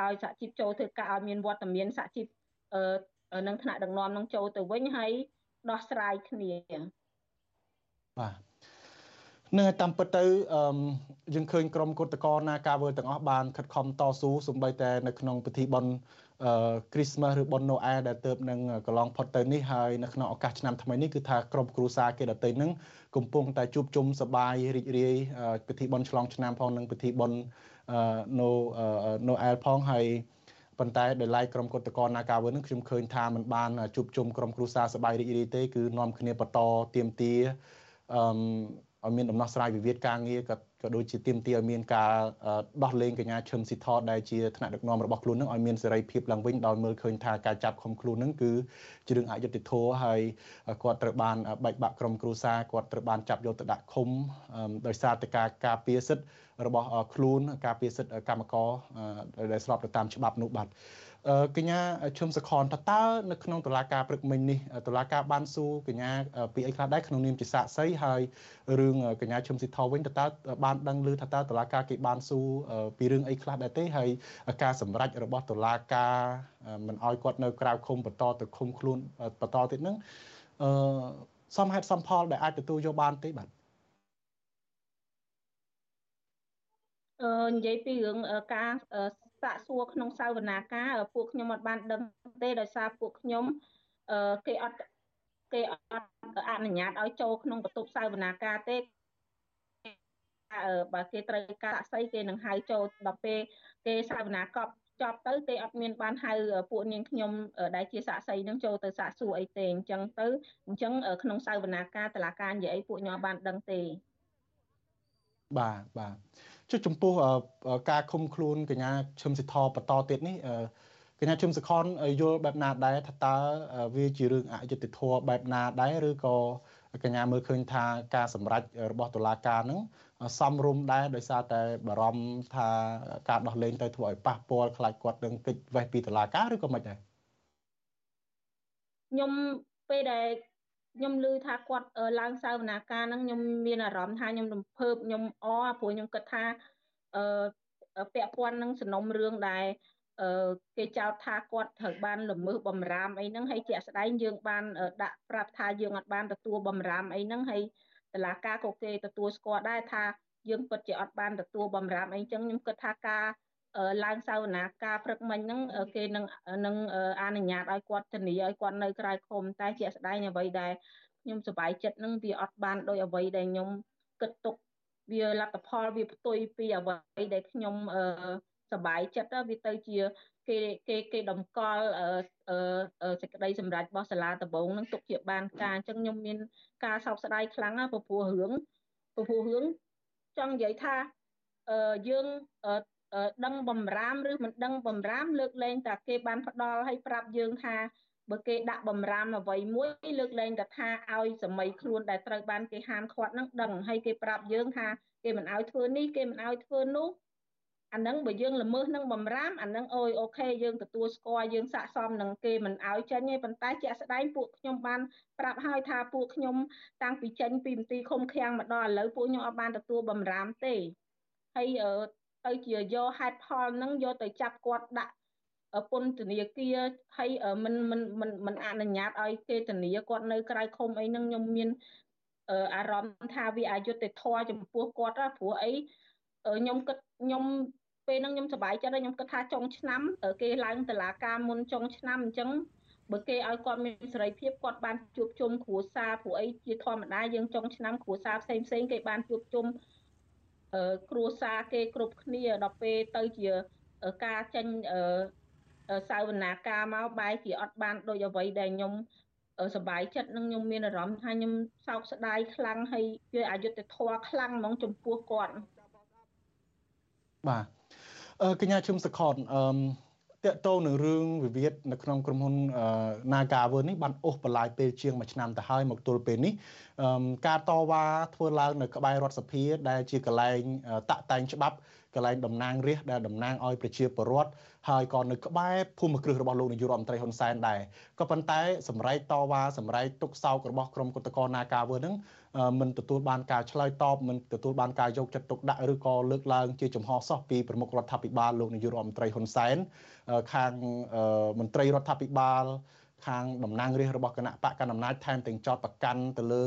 ឲ្យសហជីពចូលធ្វើការឲ្យមានវត្តមានសហជីពអឺនឹងថ្នាក់ដឹកនាំនឹងចូលទៅវិញហើយដោះស្រាយគ្នាបាទនឹងតាមពិតទៅអឺយើងឃើញក្រុមគឧតកោណាការវើទាំងអស់បានខិតខំតស៊ូសម្បីតែនៅក្នុងពិធីបុណ្យ អឺ Christmas ឬបុណ្យ Noel ដែលទៅនឹងកន្លងផុតទៅនេះហើយនៅក្នុងឱកាសឆ្នាំថ្មីនេះគឺថាក្រុមគ្រួសារគេដទៃនឹងកំពុងតែជួបជុំសប្បាយរីករាយពិធីបុណ្យឆ្លងឆ្នាំផងនិងពិធីបុណ្យអឺ No Noel ផងហើយប៉ុន្តែដោយឡែកក្រុមគឧតកោនាការវើនឹងខ្ញុំឃើញថាมันបានជួបជុំក្រុមគ្រួសារសប្បាយរីករាយទេគឺនាំគ្នាបន្តទៀមទាអឺឲ្យមានដំណោះស្រាយវិវាទការងារក៏ ក៏ដូចជាទាមទារឲ្យមានការដោះលែងកញ្ញាឈឹមស៊ីថតដែលជាថ្នាក់ដឹកនាំរបស់ខ្លួននឹងឲ្យមានសេរីភាពឡើងវិញដោយមើលឃើញថាការចាប់ឃុំខ្លួននឹងគឺជារឿងអយុត្តិធម៌ហើយគាត់ត្រូវបានបែកបាក់ក្រុមគ្រួសារគាត់ត្រូវបានចាប់យកទៅដាក់ឃុំដោយសារតែការការពារសិទ្ធិរបស់ខ្លួនការពារសិទ្ធិកម្មករដែលស្របទៅតាមច្បាប់នោះបាទ កញ្ញាឈឹមសខនថាតើនៅក្នុងតុលាការព្រឹកមិញនេះតុលាការបានសួរកញ្ញាពីអីខ្លះដែរក្នុងនាមជាសាក្សីហើយរឿងកញ្ញាឈឹមស៊ីថវិញតើបានដឹងឮថាតើតុលាការគេបានសួរពីរឿងអីខ្លះដែរទេហើយការសម្រេចរបស់តុលាការមិនអោយគាត់នៅក្រៅឃុំបន្តទៅឃុំខ្លួនបន្តទៀតហ្នឹងអឺសមហេតុសមផលដែលអាចទទួលយកបានទេបាទអឺនិយាយពីរឿងការ សាកសួរក្នុងសាវនាការពួកខ្ញុំអត់បានដឹងទេដោយសារពួកខ្ញុំអឺគេអត់គេអត់អនុញ្ញាតឲ្យចូលក្នុងបន្ទប់សាវនាការទេអឺបើគេត្រូវការសាក់សីគេនឹងហៅចូលដល់ពេលគេសាវនាកប់ចប់ទៅគេអត់មានបានហៅពួកនាងខ្ញុំដែលជាសាក់សីនឹងចូលទៅសាកសួរអីទេអញ្ចឹងទៅអញ្ចឹងក្នុងសាវនាការតឡាការនិយាយអីពួកខ្ញុំបានដឹងទេបាទបាទ ចុះចំពោះការឃុំខ្លួនកញ្ញាឈឹមសិទ្ធបន្តទៀតនេះកញ្ញាឈឹមសខនយល់បែបណាដែរថាតើវាជារឿងអយុត្តិធម៌បែបណាដែរឬក៏កញ្ញាមើលឃើញថាការសម្រេចរបស់តុលាការនឹងសំរុំដែរដោយសារតែបារម្ភថាការដោះលែងទៅធ្វើឲ្យប៉ះពាល់ខ្លាចគាត់នឹងគេចវេះពីតុលាការឬក៏មិនដែរខ្ញុំពេលដែល ខ្ញុំឮថាគាត់ឡើងសវនាការហ្នឹងខ្ញុំមានអារម្មណ៍ថាខ្ញុំរំភើបខ្ញុំអព្រោះខ្ញុំគិតថាអឺពាក់ព័ន្ធនឹងសំណុំរឿងដែលអឺគេចោទថាគាត់ត្រូវបានល្មើសបំរាមអីហ្នឹងហើយជាក់ស្ដែងយើងបានដាក់ប្រាប់ថាយើងអត់បានទទួលបំរាមអីហ្នឹងហើយតឡាការក៏គេទទួលស្គាល់ដែរថាយើងពិតជាអត់បានទទួលបំរាមអីចឹងខ្ញុំគិតថាការ ឡើងសាវនាការព្រឹកមិញហ្នឹងគេនឹងនឹងអនុញ្ញាតឲ្យគាត់ធានាឲ្យគាត់នៅក្រៅឃុំតែជាក់ស្ដែងអ្វីដែលខ្ញុំសប្បាយចិត្តហ្នឹងវាអត់បានដោយអ្វីដែលខ្ញុំគិតទុកវាលទ្ធផលវាផ្ទុយពីអ្វីដែលខ្ញុំអឺសប្បាយចិត្តវាទៅជាគេគេគេតម្កល់អឺសេចក្តីសម្រេចរបស់សាលាដំបងនឹងទុកជាបានការអញ្ចឹងខ្ញុំមានការសោកស្ដាយខ្លាំងណាស់ព្រោះរឿងព្រោះរឿងចង់និយាយថាអឺយើង ដឹងបំរាមឬមិនដឹងបំរាមលើកលែងតែគេបានផ្ដល់ឲ្យប្រាប់យើងថាបើគេដាក់បំរាមអ្វីមួយលើកលែងតែថាឲ្យសម័យខ្លួនដែលត្រូវបានគេហាមឃាត់នឹងដឹងហើយគេប្រាប់យើងថាគេមិនឲ្យធ្វើនេះគេមិនឲ្យធ្វើនោះអានឹងបើយើងល្មើសនឹងបំរាមអានឹងអូយអូខេយើងទទួលស្គាល់យើងស័កសមនឹងគេមិនឲ្យចេញទេប៉ុន្តែជាក់ស្ដែងពួកខ្ញុំបានប្រាប់ហើយថាពួកខ្ញុំតាំងពីចេញពីមន្ទីរឃុំឃាំងមកដល់ឥឡូវពួកខ្ញុំអត់បានទទួលបំរាមទេហើយ ទៅជាយកហេតុផលនឹងយកទៅចាប់គាត់ដាក់ពន្ធនាគារហើយមិនមិនមិនមិនអនុញ្ញាតឲ្យគេធានាគាត់នៅក្រៅឃុំអីហ្នឹងខ្ញុំមានអារម្មណ៍ថាវាអយុត្តិធម៌ចំពោះគាត់ព្រោះអីខ្ញុំគិតខ្ញុំពេលហ្នឹងខ្ញុំសប្បាយចិត្តខ្ញុំគិតថាចុងឆ្នាំគេឡើងតឡាការមុនចុងឆ្នាំអញ្ចឹងបើគេឲ្យគាត់មានសេរីភាពគាត់បានជួបជុំគ្រួសារព្រោះអីជាធម្មតាយើងចុងឆ្នាំគ្រួសារផ្សេងផ្សេងគេបានជួបជុំ គ្រួសារគេគ្រប់គ្នាដល់ពេលទៅជាការចេញសាវនាការមកបែរជាអត់បានដូចអ្វីដែលខ្ញុំសប្បាយចិត្តនឹងខ្ញុំមានអារម្មណ៍ថាខ្ញុំសោកស្ដាយខ្លាំងហើយវាអយុត្តិធម៌ខ្លាំងហ្មងចំពោះគាត់បាទអឺកញ្ញាឈឹមសខតអឺ តកតោនឹងរឿងវិវាទនៅក្នុងក្រុមហ៊ុន Nagawer នេះបានអូសបន្លាយពេលជាង1ឆ្នាំទៅហើយមកទល់ពេលនេះការតវ៉ាធ្វើឡើងនៅក្បែររដ្ឋសភាដែលជាកន្លែងតាក់តែងច្បាប់ កន្លែងតំណាងរាស្ត្រដែលតំណាងឲ្យប្រជាពលរដ្ឋហើយក៏នៅក្បែរភូមិគ្រឹះរបស់លោកនាយករដ្ឋមន្ត្រីហ៊ុនសែនដែរក៏ប៉ុន្តែសម្រែកតវ៉ាសម្រែកទុកសោករបស់ក្រុមគឧតកោណាកាវើនឹងមិនទទួលបានការឆ្លើយតបមិនទទួលបានការយកចិត្តទុកដាក់ឬក៏លើកឡើងជាចំហសោះពីប្រមុខរដ្ឋាភិបាលលោកនាយករដ្ឋមន្ត្រីហ៊ុនសែនខាងមន្ត្រីរដ្ឋាភិបាលខាងតំណាងរាស្ត្ររបស់គណៈបកកណ្ដាលអំណាចថែមទាំងចោតប្រកាន់ទៅលើ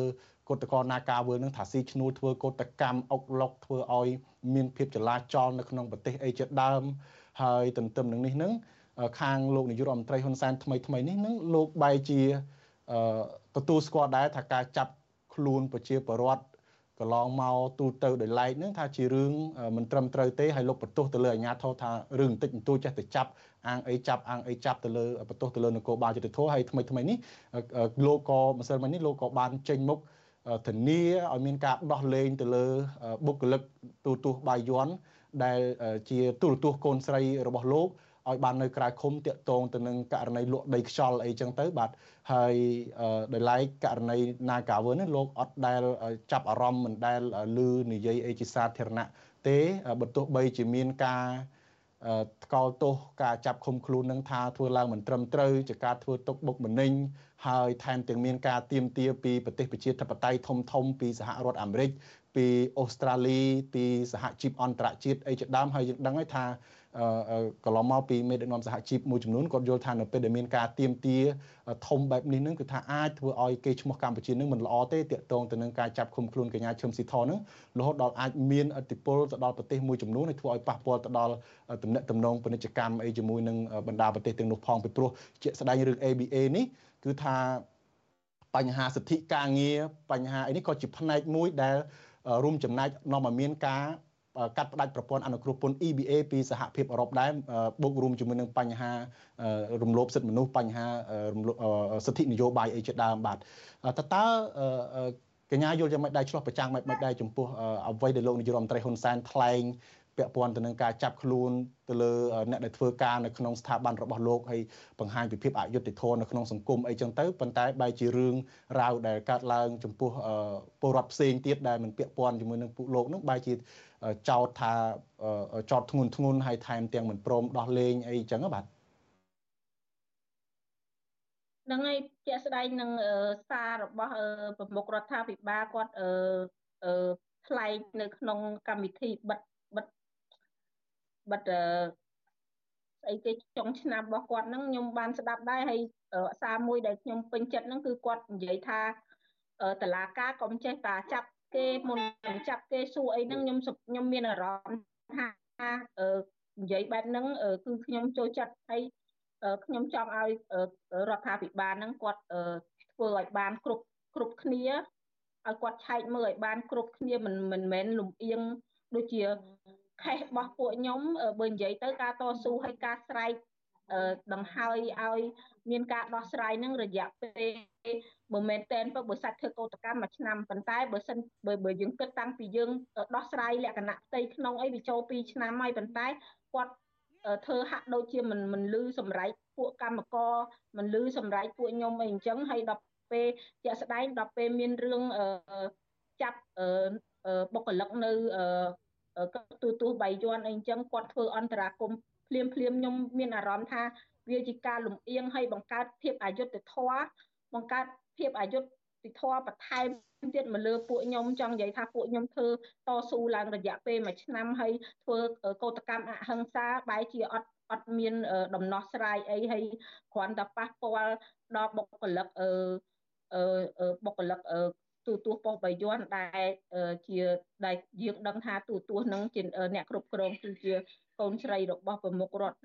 កតកោនាការវើនឹងថាស៊ីឈ្នួលធ្វើកតកម្មអុកឡុកធ្វើឲ្យមានភាពចលាចលនៅក្នុងប្រទេសអីជាដើមហើយទន្ទឹមនឹងនេះនឹងខាងលោកនាយករដ្ឋមន្ត្រីហ៊ុនសែនថ្មីថ្មីនេះនឹងលោកបែរជាទទួលស្គាល់ដែរថាការចាប់ខ្លួនប្រជាពលរដ្ឋកន្លងមកទូទៅដោយឡែកនឹងថាជារឿងមិនត្រឹមត្រូវទេហើយលោកបន្ទោសទៅលើអាជ្ញាធរថារឿងបន្តិចបន្តួចចេះតែចាប់អាងអីចាប់អាងអីចាប់ទៅលើបន្ទោសទៅលើនគរបាលយុតិធធហើយថ្មីថ្មីនេះលោកក៏ម្សិលមិញនេះលោកក៏បានចេញមុខ ធានាឲ្យមានការដោះលែងទៅលើបុគ្គលិកទូទស្សន៍បាយ័នដែលជាទូរទស្សន៍កូនស្រីរបស់លោកឲ្យបាននៅក្រៅឃុំតាកតងទៅនឹងករណីលក់ដីខ្យល់អីចឹងទៅបាទហើយដោយឡែកករណី Nagawer នេះលោកអត់ដែលចាប់អារម្មណ៍មិនដែលឮនិយាយអីជាសាធារណៈទេបើទោះបីជាមានការ ថ្កោលទោសការចាប់ឃុំខ្លួននឹងថាធ្វើឡើងមិនត្រឹមត្រូវជាការធ្វើទុកបុកម្នេញហើយថែមទាំងមានការទៀមទាពីប្រទេសប្រជាធិបតេយ្យធំធំពីសហរដ្ឋអាមេរិកពីអូស្ត្រាលីពីសហជីពអន្តរជាតិអីជាដើមហើយយើងដឹងហើយថា កន្លងមកពីមេដឹកនាំសហជីពមួយចំនួនគាត់យល់ថានៅពេលដែលមានការទៀមទាធំបែបនេះនឹងគឺថាអាចធ្វើឲ្យគេឈ្មោះកម្ពុជានឹងមិនល្អទេតាក់ទងទៅនឹងការចាប់ឃុំខ្លួនកញ្ញាឈឹមស៊ីធនឹងរហូតដល់អាចមានឥទ្ធិពលទៅដល់ប្រទេសមួយចំនួនហើយធ្វើឲ្យប៉ះពាល់ទៅដល់ទំនាក់ទំនងពាណិជ្ជកម្មអីជាមួយនឹងបណ្ដាប្រទេសទាំងនោះផងពីព្រោះជាក់ស្ដែងរឿង ABA នេះគឺថាបញ្ហាសិទ្ធិការងារបញ្ហាអីនេះក៏ជាផ្នែកមួយដែលរួមចំណែកនាំឲ្យមានការ កាត់ផ្តាច់ប្រព័ន្ធអនុគ្រោះពន្ធ EBA ពីសហភាពអឺរ៉ុបដែរបូករួមជាមួយនឹងបញ្ហា រំលោភសិទ្ធិមនុស្សបញ្ហាសិទ្ធិនយោបាយអីជាដើមបាទតើតើកញ្ញាយល់យ៉ាងម៉េចដែរឆ្លោះប្រចាំងម៉េចដែរចំពោះអ្វីដែលលោកនាយរដ្ឋមន្ត្រីហ៊ុនសែនថ្លែង ពាក់ព័ន្ធទៅនឹងការចាប់ខ្លួនទៅលើអ្នកដែលធ្វើការនៅក្នុងស្ថាប័នរបស់លោកហើយបង្ហាញពីភាពអយុត្តិធម៌នៅក្នុងសង្គមអីចឹងទៅប៉ុន្តែបែរជារឿងរ៉ាវដែលកើតឡើងចំពោះពលរដ្ឋផ្សេងទៀតដែលមិនពាក់ព័ន្ធជាមួយនឹងពួកលោកនឹងបែរជាចោទថាចោទធ្ងន់ធ្ងរហើយថែមទាំងមិនព្រមដោះលែងអីចឹងបាទនឹងហើយជាក់ស្ដែងនឹងសាររបស់ប្រមុខរដ្ឋាភិបាលគាត់ថ្លែងនៅក្នុងកម្មវិធីបិទ បិទស្អីគេចុងឆ្នាំរបស់គាត់ហ្នឹងខ្ញុំបានស្ដាប់ដែរហើយសារមួយដែលខ្ញុំពេញចិត្តហ្នឹងគឺគាត់និយាយថាតឡាការកុំចេះតាចាប់គេមុននឹងចាប់គេសួរអីហ្នឹងខ្ញុំខ្ញុំមានអារម្មណ៍ថានិយាយបែបហ្នឹងគឺខ្ញុំចូលចិត្តហើយខ្ញុំចង់ឲ្យរដ្ឋាភិបាលហ្នឹងគាត់ធ្វើឲ្យបានគ្រប់គ្រប់គ្នាឲ្យគាត់ឆែកមើលឲ្យបានគ្រប់គ្នាមិនមិនមែនលំអៀងដូចជា ខេសរបស់ពួកខ្ញុំបើនិយាយទៅការតស៊ូហើយការស្រែកដង្ហើយឲ្យមានការដោះស្រាយនឹងរយៈពេលបើមែនតែនទៅបើសាច់ធ្វើកោតកម្មមួយឆ្នាំប៉ុន្តែបើសិនបើបើយើងគិតតាំងពីយើងដោះស្រាយលក្ខណៈផ្ទៃក្នុងអីវាចូល2ឆ្នាំហើយប៉ុន្តែគាត់ធ្វើហាក់ដូចជាមិនមិនលឺសម្រេចពួកកម្មករមិនលឺសម្រេចពួកខ្ញុំអីអញ្ចឹងហើយដល់ពេលជាក់ស្ដែងដល់ពេលមានរឿងចាប់បុគ្គលិកនៅ ទូទូបៃយ័នអីអញ្ចឹងគាត់ធ្វើអន្តរាគមភ្លាមភ្លាមខ្ញុំមានអារម្មណ៍ថាវាជាការលំអៀងហើយបង្កើតភាពអយុត្តិធម៌បង្កើតភាពអយុត្តិធម៌បន្ថែមទៀតមកលើពួកខ្ញុំចង់និយាយថាពួកខ្ញុំធ្វើតស៊ូឡើងរយៈពេលមួយឆ្នាំហើយធ្វើកោតកម្មអហិង្សាបែរជាអត់អត់មានដំណោះស្រាយអីហើយគ្រាន់តែប៉ះពាល់ដល់បុគ្គលិកអឺអឺបុគ្គលិកអឺ ទូទាស់ប៉ុស្តិ៍បាយ័នដែលជាដែលយើងដឹងថាទូទាស់នឹងជាអ្នកគ្រប់គ្រងគឺជាកូនស្រីរបស់ប្រមុខរដ្ឋ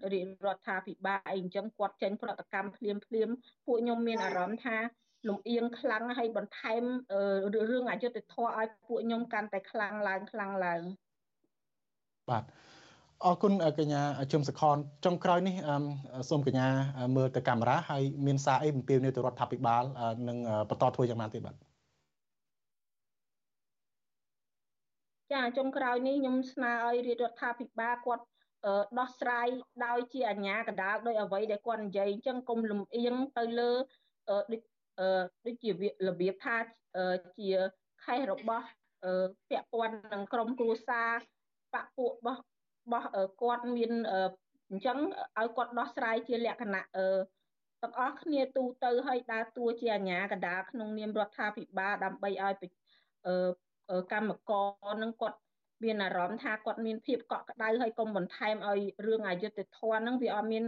រដ្ឋាភិបាលអីអញ្ចឹងគាត់ចេញប្រតិកម្មភ្លាមភ្លាមពួកខ្ញុំមានអារម្មណ៍ថាលំអៀងខ្លាំងហើយបន្ថែមរឿងអយុត្តិធម៌ឲ្យពួកខ្ញុំកាន់តែខ្លាំងឡើងខ្លាំងឡើងបាទអរគុណកញ្ញាជឹមសខនចុងក្រោយនេះសូមកញ្ញាមើលទៅកាមេរ៉ាហើយមានសារអីបំពេញនៅទៅរដ្ឋាភិបាលនឹងបន្តធ្វើយ៉ាងណាទៀតបាទ ចាចុងក្រោយនេះខ្ញុំស្នើឲ្យរាជរដ្ឋាភិបាលគាត់ដោះស្រាយដោយជាអាជ្ញាកណ្ដាលដោយអ្វីដែលគាត់និយាយអញ្ចឹងកុំលំអៀងទៅលើដូចដូចជារបៀបថាជាខេសរបស់ពាក់ព័ន្ធនឹងក្រមគ្រួសារបពពួករបស់របស់គាត់មានអញ្ចឹងឲ្យគាត់ដោះស្រាយជាលក្ខណៈទាំងអស់គ្នាទូទៅឲ្យដើរតួជាអាជ្ញាកណ្ដាលក្នុងនាមរដ្ឋាភិបាលដើម្បីឲ្យ កម្មករនឹងគាត់មានអារម្មណ៍ថាគាត់មានភាពកក់ក្ដៅហើយកុំបន្ថែមឲ្យរឿងអយុត្តិធម៌ហ្នឹងវាអត់មាន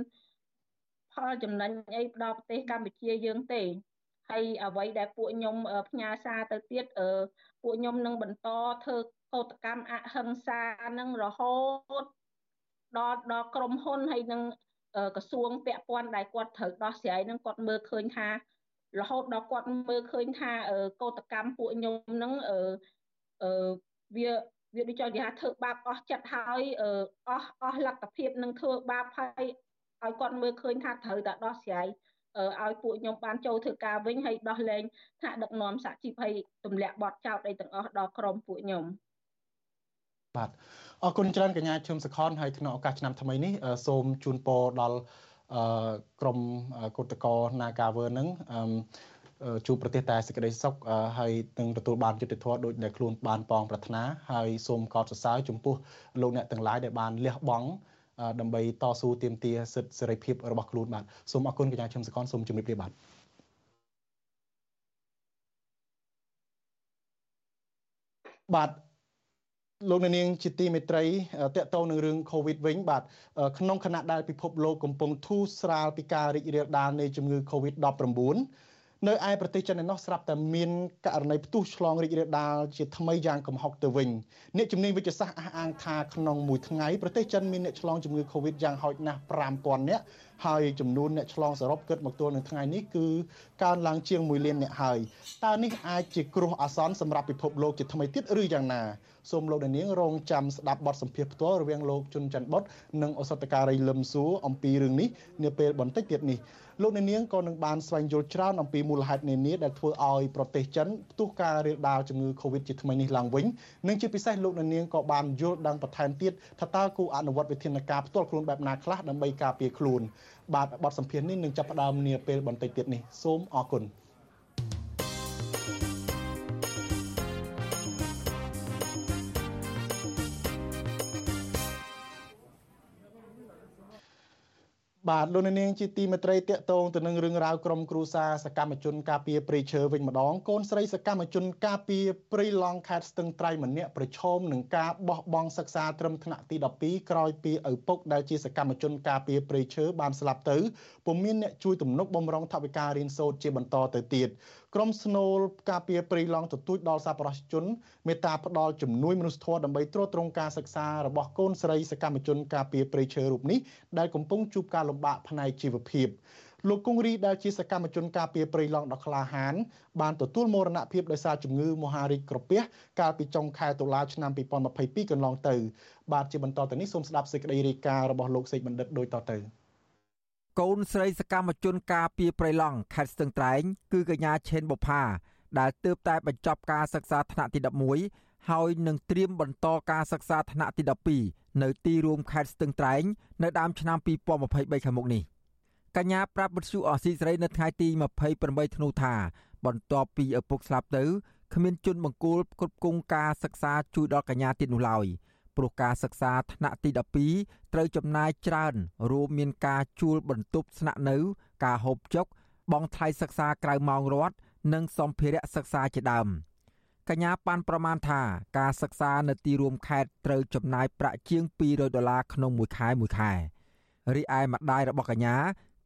ផលចំណេញអីដល់ប្រទេសកម្ពុជាយើងទេហើយអ្វីដែលពួកខ្ញុំផ្ញើសារទៅទៀតពួកខ្ញុំនឹងបន្តធ្វើកោតកម្មអហិង្សានឹងរហូតដល់ដល់ក្រមហ៊ុនហើយនឹងក្រសួងពាក់ព័ន្ធដែលគាត់ត្រូវដោះស្រាយនឹងគាត់មើលឃើញថារហូតដល់គាត់មើលឃើញថាកោតកម្មពួកខ្ញុំនឹង អឺវាវាដូចចង់និយាយថាធ្វើបាបអស់ចិត្តហើយអស់អស់លទ្ធភាពនឹងធ្វើបាបហើយឲ្យគាត់មើលឃើញថាត្រូវតែដោះស្រាយឲ្យពួកខ្ញុំបានចូលធ្វើការវិញហើយដោះលែងថ្នាក់ដឹកនាំសហជីពហើយទម្លាក់បទចោទអីទាំងអស់ដល់ក្រុមពួកខ្ញុំបាទអរគុណច្រើនកញ្ញាឈឹមសខនហើយក្នុងឱកាសឆ្នាំថ្មីនេះសូមជូនពរដល់ក្រមគឧតកោ Nagawer នឹង ជួបប្រទេសតែសេចក្តីសុខហើយនឹងទទួលបានយុត្តិធម៌ដូចដែលខ្លួនបានប៉ងប្រាថ្នាហើយសូមកោតសរសើរចំពោះលោកអ្នកទាំងឡាយដែលបានលះបង់ដើម្បីតស៊ូទាមទារសិទ្ធិសេរីភាពរបស់ខ្លួនបាទសូមអរគុណកញ្ញាឈឹមសកនសូមជម្រាបលាបាទបាទលោកនាងជាទីមេត្រីតកតងនឹងរឿង COVID វិញបាទក្នុងខណៈដែលពិភពលោកកំពុងធូរស្រាលពីការរីករាលដាលនៃជំងឺ COVID-19 នៅឯប្រទេសចិនឯណោះស្រាប់តែមានករណីផ្ទុះឆ្លងរីករាលដាលជាថ្មីយ៉ាងកំហុកទៅវិញអ្នកជំនាញវិទ្យាសាស្ត្រអះអាងថាក្នុងមួយថ្ងៃប្រទេសចិនមានអ្នកឆ្លងជំងឺ Covid យ៉ាងហោចណាស់5000នាក់ហើយចំនួនអ្នកឆ្លងសរុបគិតមកទល់នឹងថ្ងៃនេះគឺកើនឡើងជាង1លានអ្នកហើយតើនេះអាចជាគ្រោះអាសន្នសម្រាប់ពិភពលោកជាថ្មីទៀតឬយ៉ាងណាសូមលោកនាងរងចាំស្ដាប់បទសម្ភាសន៍ផ្ទាល់រវាងលោកជុនច័ន្ទបុតនិងអសតការីលឹមសួរអំពីរឿងនេះនាពេលបន្តិចទៀតនេះលោកអ្នកនាងក៏នឹងបានស្វែងយល់ច្រើនអំពីមូលហេតុនានាដែលធ្វើឲ្យប្រទេសចិនផ្ទុះការរាលដាលជំងឺ Covid ជាថ្មីនេះឡើងវិញនិងជាពិសេសលោកអ្នកនាងក៏បានយល់ដឹងបន្ថែមទៀតថាតើគូអនុវត្តវិធានការផ្ទាល់ខ្លួនបែបណាខ្លះដើម្បីការពារខ្លួនបាទបទសម្ភាសន៍នេះនឹងចាប់ផ្ដើមនាពេលបន្តិចទៀតនេះសូមអរគុណ បាទលោកនាងជាទីមេត្រីតកតងទៅនឹងរឿងរ៉ាវក្រុមគ្រួសារសកម្មជនការពារព្រៃឈើវិញម្ដងកូនស្រីសកម្មជនការពារព្រៃឡង់ខេត្តស្ទឹងត្រែងម្នាក់ប្រឈមនឹងការបោះបង់សិក្សាត្រឹមថ្នាក់ទី12ក្រោយពីឪពុកដែលជាសកម្មជនការពារព្រៃឈើបានស្លាប់ទៅពុំមានអ្នកជួយទំនុកបំរុងថវិការៀនសូត្រជាបន្តទៅទៀត ក្រុមស្នូលការពារព្រៃឡង់ទទូចដល់សប្បុរសជនមេត្តាផ្ដល់ជំនួយមនុស្សធម៌ដើម្បីទ្រទ្រង់ការសិក្សារបស់កូនស្រីសកម្មជនការពារព្រៃឈើរូបនេះដែលកំពុងជួបការលំបាកផ្នែកជីវភាពលោកគង្រីដែលជាសកម្មជនការពារព្រៃឡង់ដ៏ក្លាហានបានទទួលមរណភាពដោយសារជំងឺមហារីកក្រពះកាលពីចុងខែតុលាឆ្នាំ2022កន្លងទៅបាទជាបន្តទៅនេះសូមស្ដាប់សេចក្តីរាយការណ៍របស់លោកសេកបណ្ឌិតដូចតទៅ។ កូនស្រីសកម្មជនការពីប្រៃឡង់ខេត្តស្ទឹងត្រែង គឺកញ្ញាឆេនបុផាដែលទើបតែបញ្ចប់ការសិក្សាថ្នាក់ទី11ហើយនឹងត្រៀមបន្តការសិក្សាថ្នាក់ទី12នៅទីរួមខេត្តស្ទឹងត្រែងនៅដើមឆ្នាំ2023ខាងមុខនេះកញ្ញាប្រាប់វិទ្យុអស៊ីសេរីនៅថ្ងៃទី28ធ្នូថា បន្ទាប់ពីឪពុកស្លាប់ទៅគ្មានជនបង្គោលគ្រប់គ្រងការសិក្សាជួយដល់កញ្ញាទៀតនោះឡើយ។ ព្រោះការសិក្សាថ្នាក់ទី12ត្រូវចំណាយច្រើនរួមមានការជួលបន្ទប់ស្នាក់នៅ ការហូបចុកបង់ថ្លៃសិក្សាក្រៅម៉ោងរដ្ឋនិងសម្ភារៈសិក្សាជាដើមកញ្ញាបានប្រមាណថាការសិក្សានៅទីរួមខេត្តត្រូវចំណាយប្រាក់ជាង200ដុល្លារក្នុងមួយខែមួយខែរីឯម្ដាយរបស់កញ្ញា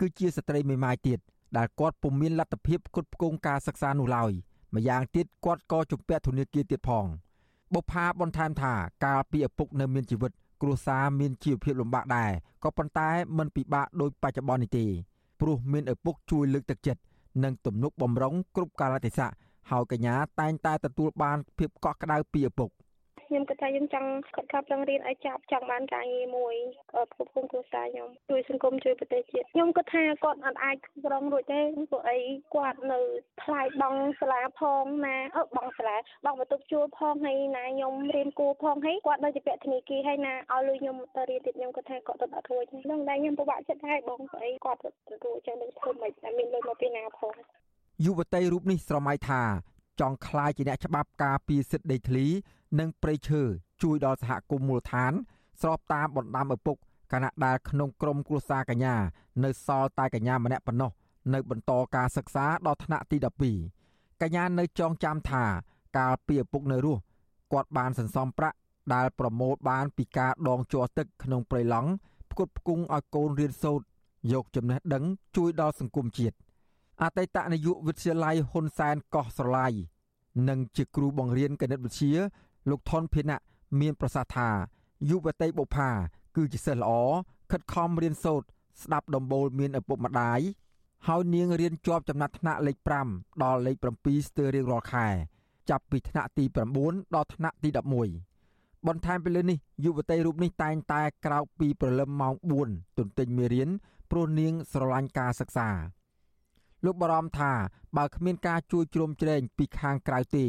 គឺជាស្ត្រីមេម៉ាយទៀតដែលគាត់ពុំមានលទ្ធភាពផ្គត់ផ្គង់ការសិក្សានោះឡើយម្យ៉ាងទៀតគាត់ក៏ជំពាក់ធនាគារទៀតផង បុប្ផាបន្ថែមថាកាលពីឪពុកនៅមានជីវិត គ្រួសារមានជីវភាពលំបាកដែរក៏ប៉ុន្តែមិនពិបាកដូចបច្ចុប្បន្ននេះទេព្រោះមានឪពុកជួយលើកទឹកចិត្តនិងទំនុកបំរុងគ្រប់កាលៈទេសៈហើយកញ្ញាតែងតែទទួលបានភាពកក់ក្ដៅពីឪពុក ខ្ញុំគិតថាខ្ញុំចង់ខិតខំប្រឹងរៀនឲ្យចប់ចង់បានការងារមួយគ្រប់គ្រងគ្រួសារខ្ញុំជួយសង្គមជួយប្រទេសជាតិខ្ញុំគិតថាគាត់អត់អាចក្រងរួចទេព្រោះអីគាត់នៅថ្លៃបង់សាលាផងណាអឺបង់សាលាបង់បន្ទប់ជួលផងហើយណាខ្ញុំរៀនគួរផងហើយគាត់នៅជាពាក់ធនីគារហើយណាឲ្យលុយខ្ញុំទៅរៀនទៀតខ្ញុំគិតថាគាត់ទៅអត់រួចហ្នឹងដែរខ្ញុំពិបាកចិត្តដែរបងស្អីគាត់ទៅរួចចឹងនឹងធ្វើមិនតែមានលុយមកពីណាផងយុវតីរូបនេះស្រមៃថា ចង់ក្លាយជាអ្នកច្បាប់ការពារសិទ្ធិដីធ្លី និងព្រៃឈើជួយដល់សហគមន៍មូលដ្ឋាន ស្របតាមបណ្ដាំឪពុកគណៈដែលក្នុងក្រមគ្រួសារកញ្ញា នៅសល់តែកញ្ញាម្នាក់ប៉ុណ្ណោះនៅបន្តការសិក្សាដល់ថ្នាក់ទី12កញ្ញានៅចងចាំថា កាលពីឪពុកនៅរស់គាត់បានសន្សំប្រាក់ដែលប្រមូលបានពីការដងជ័រទឹកក្នុងព្រៃឡង់ផ្គត់ផ្គង់ឲ្យកូនរៀនសូត្រយកចំណេះដឹងជួយដល់សង្គមជាតិ អតីតនាយកវិទ្យាល័យហ៊ុនសែនកោះស្រឡៃនិងជាគ្រូបង្រៀនគណិតវិទ្យាលោកថនភិណៈមានប្រសាសន៍ថាយុវតីបុប្ផាគឺជាសិស្សល្អខិតខំរៀនសូត្រស្ដាប់ដំបូលមានឪពុកម្ដាយហើយនាងរៀនជាប់ចំណាត់ថ្នាក់លេខ5ដល់លេខ7ស្ទើររៀងរាល់ខែចាប់ពីថ្នាក់ទី9ដល់ថ្នាក់ទី11បន្ថែមពីលើនេះយុវតីរូបនេះតែងតែក្រោកពីព្រលឹមម៉ោង4ទន្ទិញមេរៀនព្រោះនាងស្រឡាញ់ការសិក្សា លោកបារម្ភថាបើគ្មានការជួយជ្រោមជ្រែងពីខាងក្រៅទេ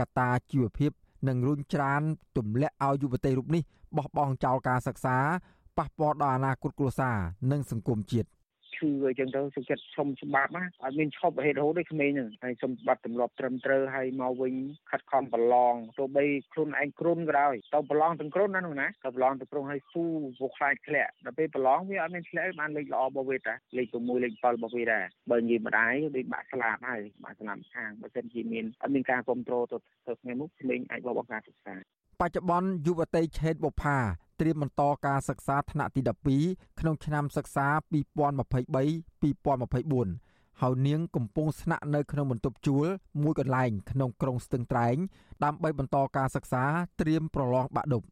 កត្តាជីវភាពនិងរុញច្រានទម្លាក់ឲ្យយុវតីរូបនេះបោះបង់ចោលការសិក្សាប៉ះពាល់ដល់អនាគតគ្រួសារនិងសង្គមជាតិ ឈឺអីចឹងទៅសុខចិត្តសុំច្បាប់ណាអត់មានឈប់ហេតុរហូតទេក្មេងហ្នឹងហើយសុំច្បាប់ទម្លាប់ត្រឹមត្រូវហើយមកវិញខិតខំប្រឡងទោះបីខ្លួនឯងគ្រុនក៏ដោយទៅប្រឡងទាំងគ្រុនណានោះណាទៅប្រឡងទាំងគ្រុនហើយស៊ូវខ្លាចធ្លាក់ដល់ពេលប្រឡងវាអត់មានធ្លាក់បានលេខល្អរបស់វាតាលេខ6លេខ7របស់វាដែរបើនិយាយម្ដាយដូចបាក់ស្លាប់ហើយបាក់ស្លាប់ខាងបើមិនជាមានអត់មានការគ្រប់គ្រងទៅទៅថ្ងៃមុខក្មេងអាចបបោះការសិក្សាបច្ចុប្បន្នយុវតីឆេតបុផា ត្រៀមបន្តការសិក្សាថ្នាក់ទី12ក្នុងឆ្នាំសិក្សា2023-2024ហើយនាងកំពុងស្នាក់នៅក្នុងបន្ទប់ជួលមួយកន្លែងក្នុងក្រុងស្ទឹងត្រែងដើម្បីបន្តការសិក្សាត្រៀមប្រឡងបាក់ឌុប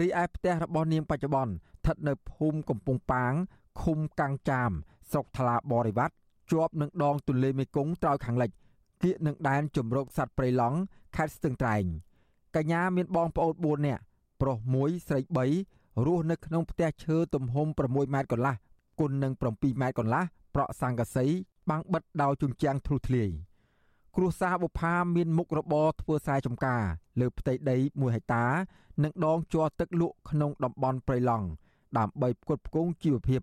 រីឯផ្ទះរបស់នាងបច្ចុប្បន្នស្ថិតនៅភូមិកំពង់ប៉ាងឃុំកាំងចាមស្រុកថ្លាបរិវត្តជាប់នឹងដងទន្លេមេគង្គត្រើយខាងលិចគៀកនឹងដែនជំរកសត្វព្រៃឡង់ខេត្តស្ទឹងត្រែងកញ្ញាមានបងប្អូន4នាក់ ប្រុស1ស្រី3រស់នៅក្នុងផ្ទះឈើទំហំ6ម៉ែត្រកន្លះគុណនឹង7ម៉ែត្រកន្លះប្រក់សង្កសីបាំងបិទដោយជញ្ជាំងធ្លុះធ្លាយគ្រួសារបុផាមានមុខរបរធ្វើស្រែចម្ការលើផ្ទៃដី1ហិកតា និងដងជ័រទឹកលក់ក្នុងតំបន់ព្រៃឡង់ដើម្បីផ្គត់ផ្គង់ជីវភាព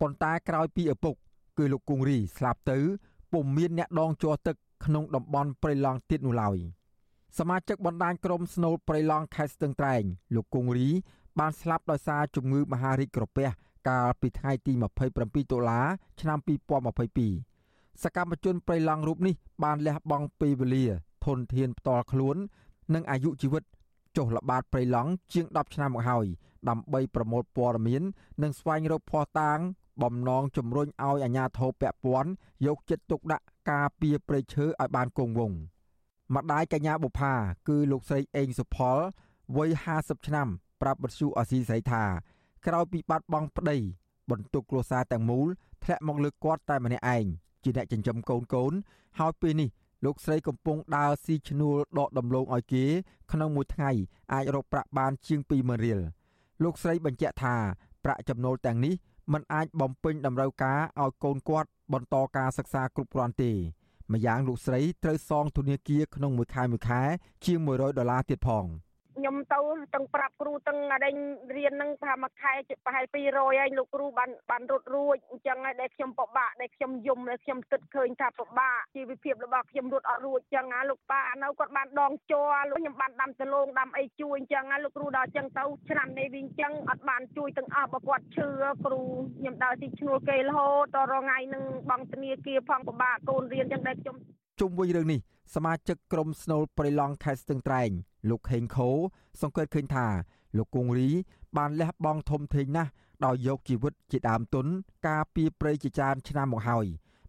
ប៉ុន្តែក្រោយពីឪពុក គឺលោកគង្រីស្លាប់ទៅពុំមានអ្នកដងជ័រទឹកក្នុងតំបន់ព្រៃឡង់ទៀតនោះឡើយ។ សមាជិកបណ្ដាញក្រុមស្នូលព្រៃឡង់ខេត្តស្ទឹងត្រែងលោកគង្រី បានស្លាប់ដោយសារជំងឺមហារីកក្រពះកាលពីថ្ងៃទី27តុលាឆ្នាំ2022សកម្មជនព្រៃឡង់រូបនេះបានលះបង់ពេលវេលា ធនធានផ្ទាល់ខ្លួន និងអាយុជីវិតចុះល្បាតព្រៃឡង់ជាង10ឆ្នាំមកហើយដើម្បីប្រមូលព័ត៌មាន និងស្វែងរកភស្តុតាង បំណងជំរុញឲ្យអាជ្ញាធរពាក់ព័ន្ធយកចិត្តទុកដាក់ការពារព្រៃឈើឲ្យបានគង់វង្ស ម្ដាយកញ្ញាបុផាគឺលោកស្រីអេងសុផលវ័យ50ឆ្នាំ ប្រាប់បទសុអសីស្រីថាក្រោយពីបាត់បង់ប្តីបន្ទុកគ្រួសារទាំងមូលធ្លាក់មកលើគាត់តែម្នាក់ឯងជាអ្នកចិញ្ចឹមកូនកូន ហើយពេលនេះលោកស្រីកំពុងដើរស៊ីឈ្នួលដកដំឡូងឲ្យគេ ក្នុងមួយថ្ងៃអាចរកប្រាក់បានជាង20000រៀលលោកស្រីបញ្ជាក់ថាប្រាក់ចំណូលទាំងនេះមិនអាចបំពេញតម្រូវការឲ្យកូនគាត់បន្តការសិក្សាគ្រប់គ្រាន់ទេ ម្យ៉ាងលោកស្រីត្រូវសងធនាគារក្នុងមួយខែមួយខែជាង100ដុល្លារទៀតផង។ ខ្ញុំទៅទាំងប្រាប់គ្រូទាំងអដេញរៀននឹងថាមួយខែប្រហែល200ហើយលោកគ្រូបានបានរត់រួចអញ្ចឹងហើយដែលខ្ញុំពិបាកដែលខ្ញុំយំដែលខ្ញុំគិតឃើញថាពិបាកជីវភាពរបស់ខ្ញុំរត់អត់រួចអញ្ចឹងណាលោកប៉ានៅគាត់បានដងជ័រលោកខ្ញុំបានដាំដលងដាំអីជួយអញ្ចឹងណាលោកគ្រូដល់អញ្ចឹងទៅឆ្នាំនេះវិញអញ្ចឹងអត់បានជួយទាំងអស់បើគាត់ឈឺគ្រូខ្ញុំដើរទីឈ្នួលគេរហូតដល់រងថ្ងៃនឹងបងធនាគារផងពិបាកកូនរៀនអញ្ចឹងដែលខ្ញុំ ជុំវិញរឿងនេះសមាជិកក្រុមស្នូលព្រៃឡង់ខេត្តស្ទឹងត្រែង លោកហេងខូសង្កេតឃើញថាលោកគង្រី បានលះបង់ធំធេងណាស់ដោយយកជីវិតជាដើមទុន ការពីប្រៃជាច្រើនឆ្នាំមកហើយ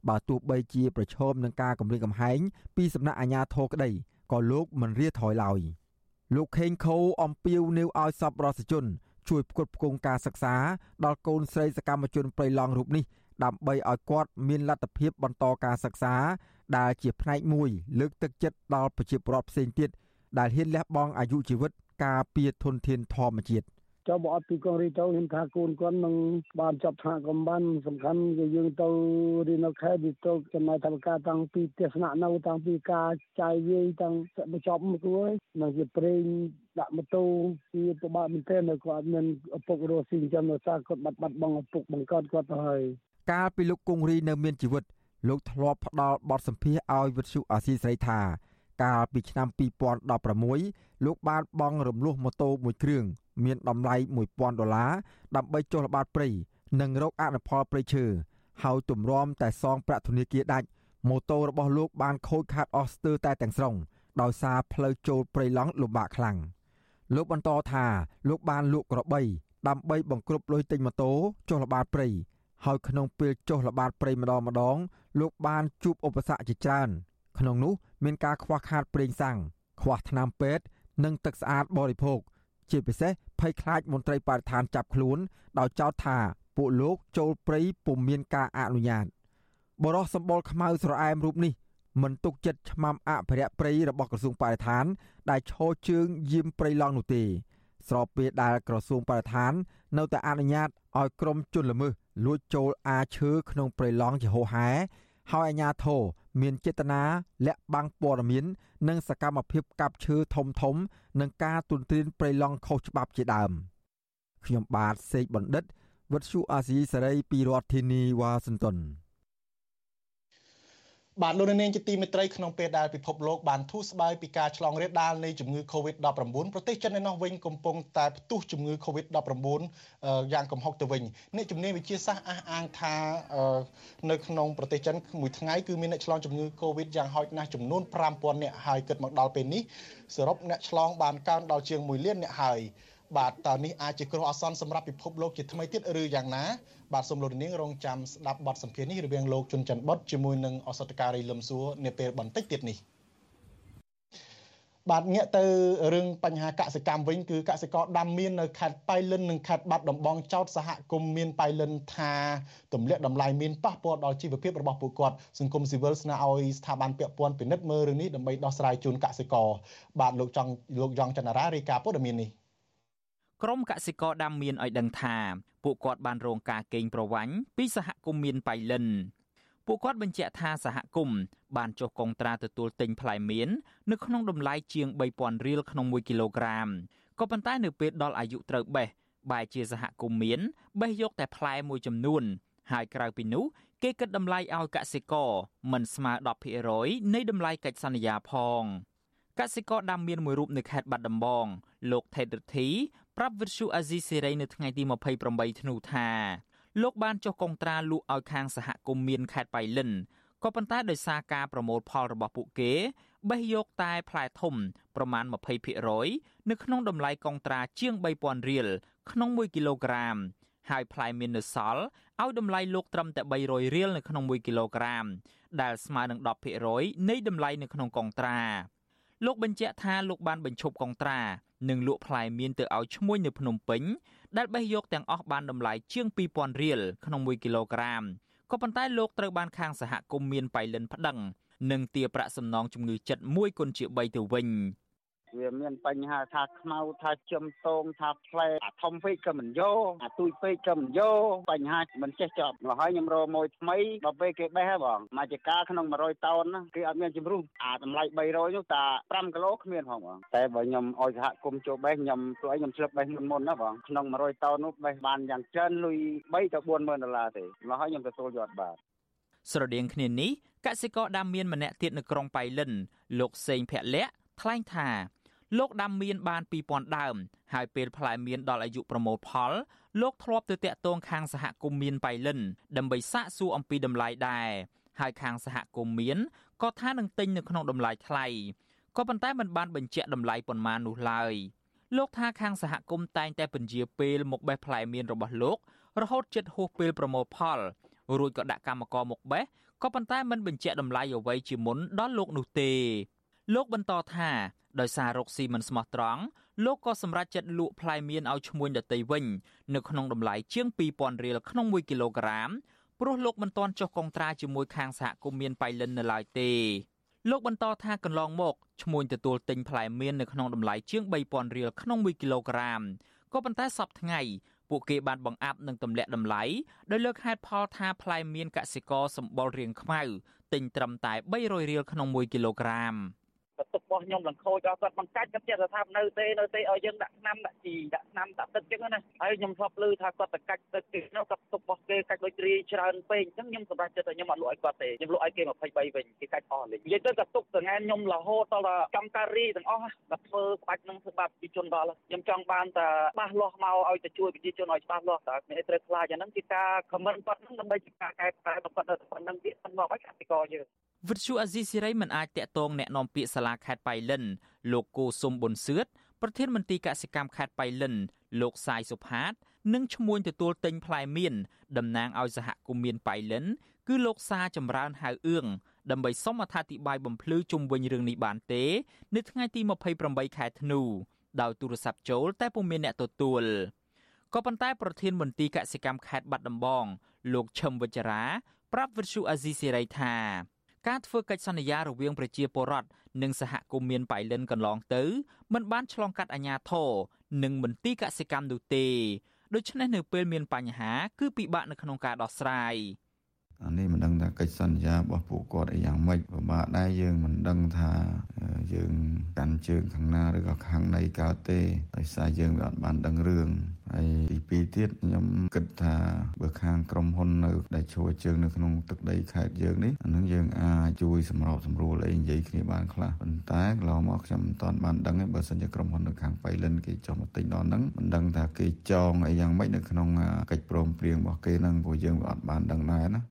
បើទោះបីជាប្រឈមនឹងការគំរាមកំហែងពីសំណាក់អាជ្ញាធរក្តីក៏លោកមិនរាថយឡើយលោកខេងខូអំពាវនាវឲ្យសប្បុរសជន ជួយផ្គត់ផ្គង់ការសិក្សាដល់កូនស្រីសកម្មជនប្រៃឡង់រូបនេះដើម្បីឲ្យគាត់មានលទ្ធភាពបន្តការសិក្សា ដែលជាផ្នែកមួយលើកទឹកចិត្តដល់ប្រជាពលរដ្ឋផ្សេងទៀតដែលហ៊ានលះបង់អាយុជីវិតការពារធនធានធម្មជាតិចុះបើអត់ពីកងរីទៅខ្ញុំថាកូនគាត់នឹងបានចាប់ថ្នាក់កំបានសំខាន់គឺយើងទៅរៀននៅខេត្តវាទៅចំណាយថវិកាតាំងពីទស្សនៈនៅតាំងពីការចាយវាយតាំងបញ្ចប់មកគួរនឹងជាប្រេងដាក់ម៉ូតូវាពិបាកមែនទែននៅគាត់មានឪពុករស់ស៊ីចិញ្ចឹមនៅសារគាត់បាត់បាត់បង់ឪពុកបង្កើតគាត់ទៅហើយកាលពីលោកគង្រីនៅមានជីវិត លោកធ្លាប់ផ្ដល់បទសម្ភាសឲ្យវិទ្យុអាស៊ីសេរីថា កាលពីឆ្នាំ2016លោកបានបង់រំលោះម៉ូតូមួយគ្រឿងមានតម្លៃ1000ដុល្លារដើម្បីចុះល្បាតព្រៃនិងរកអនុផលព្រៃឈើហើយទម្រាំតែសងប្រាក់ធនាគារដាច់ម៉ូតូរបស់លោកបានខូចខាតអស់ស្ទើរតែទាំងស្រុងដោយសារផ្លូវចូលព្រៃឡង់លំបាកខ្លាំងលោកបន្តថាលោកបានលក់ក្របីដើម្បីបង្ក្រប់លុយទិញម៉ូតូចុះល្បាតព្រៃហើយក្នុងពេលចុះល្បាតព្រៃម្ដងម្ដង លោកបានជួបឧបសគ្គជាច្រើន ក្នុងនោះមានការខ្វះខាតប្រេងសាំងខ្វះថ្នាំពេទ្យនិងទឹកស្អាតបរិភោគជាពិសេសភ័យខ្លាចមន្ត្រីបរិស្ថានចាប់ខ្លួនដោយចោទថាពួកលោកចូលព្រៃពុំមានការអនុញ្ញាតបរោះសម្បល់ខ្មៅស្រអែមរូបនេះមិនទុកចិត្តឆ្មាំអភិរក្សព្រៃរបស់ក្រសួងបរិស្ថាន ដែលឈរជើងយាមព្រៃឡង់នោះទេ ស្របពេលដែលក្រសួងបរិស្ថាន នៅតែអនុញ្ញាតឲ្យក្រុមជនល្មើសលួចចូលអាឈើក្នុងព្រៃឡង់ជាហូហែ ហើយអាជ្ញាធរមានចេតនាលាក់បាំងព័ត៌មាន និងសកម្មភាពកាប់ឈើធំធំ និងការទុនទ្រានព្រៃឡង់ខុសច្បាប់ជាដើមខ្ញុំបាទសេកបណ្ឌិតវុទ្ធុអាស៊ីសេរីពីរដ្ឋធានីវ៉ាស៊ីនតោន បាទលោកនាងជាទីមេត្រីក្នុងពេលដែលពិភពលោកបានធូរស្បើយពីការឆ្លងរាលដាលនៃជំងឺ Covid-19 ប្រទេសចិនឯណោះវិញកំពុងតែផ្ទុះជំងឺ Covid-19 យ៉ាងកំហុកទៅវិញអ្នកជំនាញវិទ្យាសាស្ត្រអះអាងថានៅក្នុងប្រទេសចិនមួយថ្ងៃគឺមានអ្នកឆ្លងជំងឺ Covid យ៉ាងហោចណាស់ចំនួន5000នាក់ហើយគិតមកដល់ពេលនេះសរុបអ្នកឆ្លងបានកើនដល់ជាង1លាននាក់ហើយ បាទតើនេះអាចជាគ្រោះអាសន្នសម្រាប់ពិភពលោកជាថ្មីទៀតឬយ៉ាងណាបាទសូមលោកនាងរងចាំស្ដាប់បទសម្ភាសន៍នេះរវាងលោកជុនច័ន្ទបុតជាមួយនឹងអសតការីលឹមសួរនាពេលបន្តិចទៀតនេះបាទងាកទៅរឿងបញ្ហាកសិកម្មវិញគឺកសិករដាំមៀននៅខេត្តបៃលិននិងខេត្តបាត់ដំបងចោតសហគមន៍មៀនបៃលិនថាទម្លាក់តម្លៃមៀនប៉ះពាល់ដល់ជីវភាពរបស់ពួកគាត់សង្គមស៊ីវិលស្នើឲ្យស្ថាប័នពាក់ព័ន្ធពិនិត្យមើលរឿងនេះដើម្បីដោះស្រាយជូនកសិករបាទលោកចង់លោកយ៉ងចន្ទរារាយការណ៍ព័ត៌មាននេះ ក្រមកសិករដាំមៀនឲ្យដឹងថាពួកគាត់បានរងការកេងប្រវ័ញ្ចពីសហគមន៍មៀនបៃលិនពួកគាត់បញ្ជាក់ថាសហគមន៍បានចុះកុងត្រាទទួលទិញផ្លែមៀននៅក្នុងតម្លៃជាង3000រៀលក្នុង1គីឡូក្រាមក៏ប៉ុន្តែនៅពេលដល់អាយុត្រូវបេះបែរជាសហគមន៍មៀនបេះយកតែផ្លែមួយចំនួន ហើយក្រៅពីនោះគេគិតតម្លៃឲ្យកសិករមិនស្មើ10%នៃតម្លៃកិច្ចសន្យាផង កសិករដាំមៀនមួយរូបនៅខេត្តបាត់ដំបង លោកថេតរិទ្ធីប្រាប់វិទ្យុអាស៊ីសេរីនៅថ្ងៃទី28ធ្នូថាលោកបានចុះកុងត្រាលក់ឲ្យខាងសហគមន៍មានខេត្តបៃលិនក៏ប៉ុន្តែដោយសារការប្រមូលផលរបស់ពួកគេបេះយកតែផ្លែធំប្រមាណ20%នៅក្នុងតម្លៃកុងត្រាជាង3000រៀលក្នុង1គីឡូក្រាមហើយផ្លែមាននៅសល់ឲ្យតម្លៃលោកត្រឹមតែ300រៀលនៅក្នុង1គីឡូក្រាមដែលស្មើនឹង10%នៃតម្លៃនៅក្នុងកុងត្រា លោកបញ្ជាក់ថាលោកបានបញ្ឈប់កុងត្រានិងលក់ផ្លែមៀនទៅឲ្យឈ្មួញនៅភ្នំពេញដែលបេះយកទាំងអស់បានតម្លៃជាង2000រៀលក្នុង1គីឡូក្រាមក៏ប៉ុន្តែលោកត្រូវបានខាងសហគមន៍មានបៃលិនប្តឹងនិងទារប្រាក់សំណងជំងឺចិត្ត1គុណជា3ទៅវិញ វាមានបញ្ហាថាខ្មៅថាចំតងថាផ្លែអាធំពេកក៏មិនយកអាទូចពេកក៏មិនយកបញ្ហាមិនចេះចប់មកហើយខ្ញុំរកមួយថ្មីដល់ពេលគេបេះហ៎បងមកជាការក្នុង100តោនណាគេអត់មានជំរុះអាតម្លៃ300នោះតា5គីឡូគ្មានផងបងតែបើខ្ញុំឲ្យសហគមន៍ចូលបេះខ្ញុំព្រោះខ្ញុំឆ្លឹបបេះមុនមុនណាបងក្នុង100តោននោះបេះបានយ៉ាងច្រើនលុយ3ទៅ40000ដុល្លារទេមកហើយខ្ញុំទទួលយកបាទស្រដៀងគ្នានេះកសិករដាំមៀនម្នាក់ទៀតនៅក្រុងប៉ៃលិនលោកសេងភ័ក្រលក្ខថ្លែងថា លោកដាំមៀនបាន2000ដើមហើយពេលផ្លែមៀនដល់អាយុប្រមូលផលលោកធ្លាប់ទៅតាក់ទងខាងសហគមន៍មៀនបៃលិនដើម្បីសាកសួរអំពីតម្លៃដែរហើយខាងសហគមន៍មៀនក៏ថានឹងទិញនៅក្នុងតម្លៃថ្លៃក៏ប៉ុន្តែមិនបានបញ្ជាក់តម្លៃប៉ុន្មាននោះឡើយលោកថាខាងសហគមន៍តែងតែពន្យាពេលមកបេះផ្លែមៀនរបស់លោករហូតជិតហួសពេលប្រមូលផលរួចក៏ដាក់កម្មករមកបេះក៏ប៉ុន្តែមិនបញ្ជាក់តម្លៃអ្វីជាមុនដល់លោកនោះទេលោកបន្តថា ដោយសាររកស៊ីមិនស្មោះត្រង់លោកក៏សម្រេចចិត្តលក់ផ្លែមៀនឲ្យឈ្មួញដតីវិញ នៅក្នុងតម្លៃជាង2000រៀលក្នុង1គីឡូក្រាមព្រោះលោកមិនទាន់ចុះកុងត្រាជាមួយខាងសហគមន៍មានបៃលិននៅឡើយទេលោកបន្តថាកន្លងមកឈ្មួញទទួលទិញផ្លែមៀននៅក្នុងតម្លៃជាង3000រៀលក្នុង1គីឡូក្រាមក៏ប៉ុន្តែសប្តាហ៍ថ្ងៃពួកគេបានបង្អាប់និងទម្លាក់តម្លៃដោយលើកហេតុផលថាផ្លែមានកសិករសម្បុររៀងខ្មៅទិញត្រឹមតែ300រៀលក្នុង1គីឡូក្រាម។ បន្ទុករបស់ខ្ញុំឡើងខូចដល់គាត់បង្កាច់គាត់ចេះតែថានៅទេនៅទេឲ្យយើងដាក់ឆ្នាំដាក់ជីដាក់ឆ្នាំដាក់ទឹកចឹងណាហើយខ្ញុំធ្លាប់ឮថាគាត់ទៅកាច់ទឹកគេនោះគាត់ទុករបស់គេកាច់ដូចរីច្រើនពេកអញ្ចឹងខ្ញុំសម្រេចចិត្តថាខ្ញុំអត់លក់ឲ្យគាត់ទេខ្ញុំលក់ឲ្យគេ23វិញគេកាច់អស់លេងនិយាយទៅគាត់ទុកទាំងឯងខ្ញុំរហូតដល់កម្មការីទាំងអស់គាត់ធ្វើក្បាច់នឹងធ្វើបាបប្រជាជនដល់ខ្ញុំចង់បានតែច្បាស់លាស់មកឲ្យទៅជួយប្រជាជនឲ្យច្បាស់លាស់តើអ្នកត្រូវខ្លាចអាហ្នឹងគឺការខមមិនគាត់ហ្នឹងដើម្បីជាការកែប្រែគាត់នៅប៉ុណ្្នឹងទៀតមិនមកឲ្យកសិករយើង វិទ្យុអាស៊ីសេរីមិនអាចតាក់ទងแนะនាំពាក្យសាលាខេត្តបៃលិនលោកគូសុំប៊ុនសឿតប្រធានមន្ត្រីកសិកម្មខេត្តបៃលិនលោកសាយសុផាតនិងឈ្មោះទទួលទិញផ្លែមៀនតំណាងឲ្យសហគមន៍មៀនបៃលិនគឺលោកសាចម្រើនហៅអឿងដើម្បីសុំអត្ថាធិប្បាយបំភ្លឺជុំវិញរឿងនេះបានទេនៅថ្ងៃទី28ខែធ្នូដោយទូរស័ព្ទចូលតែពុំមានអ្នកទទួលក៏ប៉ុន្តែប្រធានមន្ត្រីកសិកម្មខេត្តបាត់ដំបងលោកឈឹមវិជ្ជរាប្រាប់វិទ្យុអាស៊ីសេរីថា ការធ្វើកិច្ចសន្យារវាងប្រជាពលរដ្ឋនិងសហគមន៍មានបៃលិនកន្លងទៅមិនបានឆ្លងកាត់អាជ្ញាធរនិងមន្ទីរកសិកម្មនោះទេដូច្នេះនៅពេលមានបញ្ហា គឺពិបាកនៅក្នុងការដោះស្រាយអានេះមិនដឹង ថាកិច្ចសន្យារបស់ពួកគាត់អីយ៉ាងម៉េចពិបាកដែរយើងមិនដឹងថាយើងកាន់ជើងខាងណាឬក៏ខាងណីកើតទេដោយសារយើងវាអត់បានដឹងរឿងហើយទីពីរទៀតខ្ញុំគិតថាបើខាងក្រុមហ៊ុននៅដែលជួយជើងនៅក្នុងទឹកដីខេត្តយើងនេះអានឹងយើងអាចជួយសម្របសម្រួលអីនិយាយគ្នាបានខ្លះប៉ុន្តែកន្លងមកខ្ញុំមិនទាន់បានដឹងទេបើសិនជាក្រុមហ៊ុននៅខាងបៃលិនគេចុះមកទិញដល់ហ្នឹងមិនដឹងថាគេចងអីយ៉ាងម៉េចនៅក្នុងកិច្ចព្រមព្រៀងរបស់គេហ្នឹងព្រោះយើងវាអត់បានដឹងដែរណា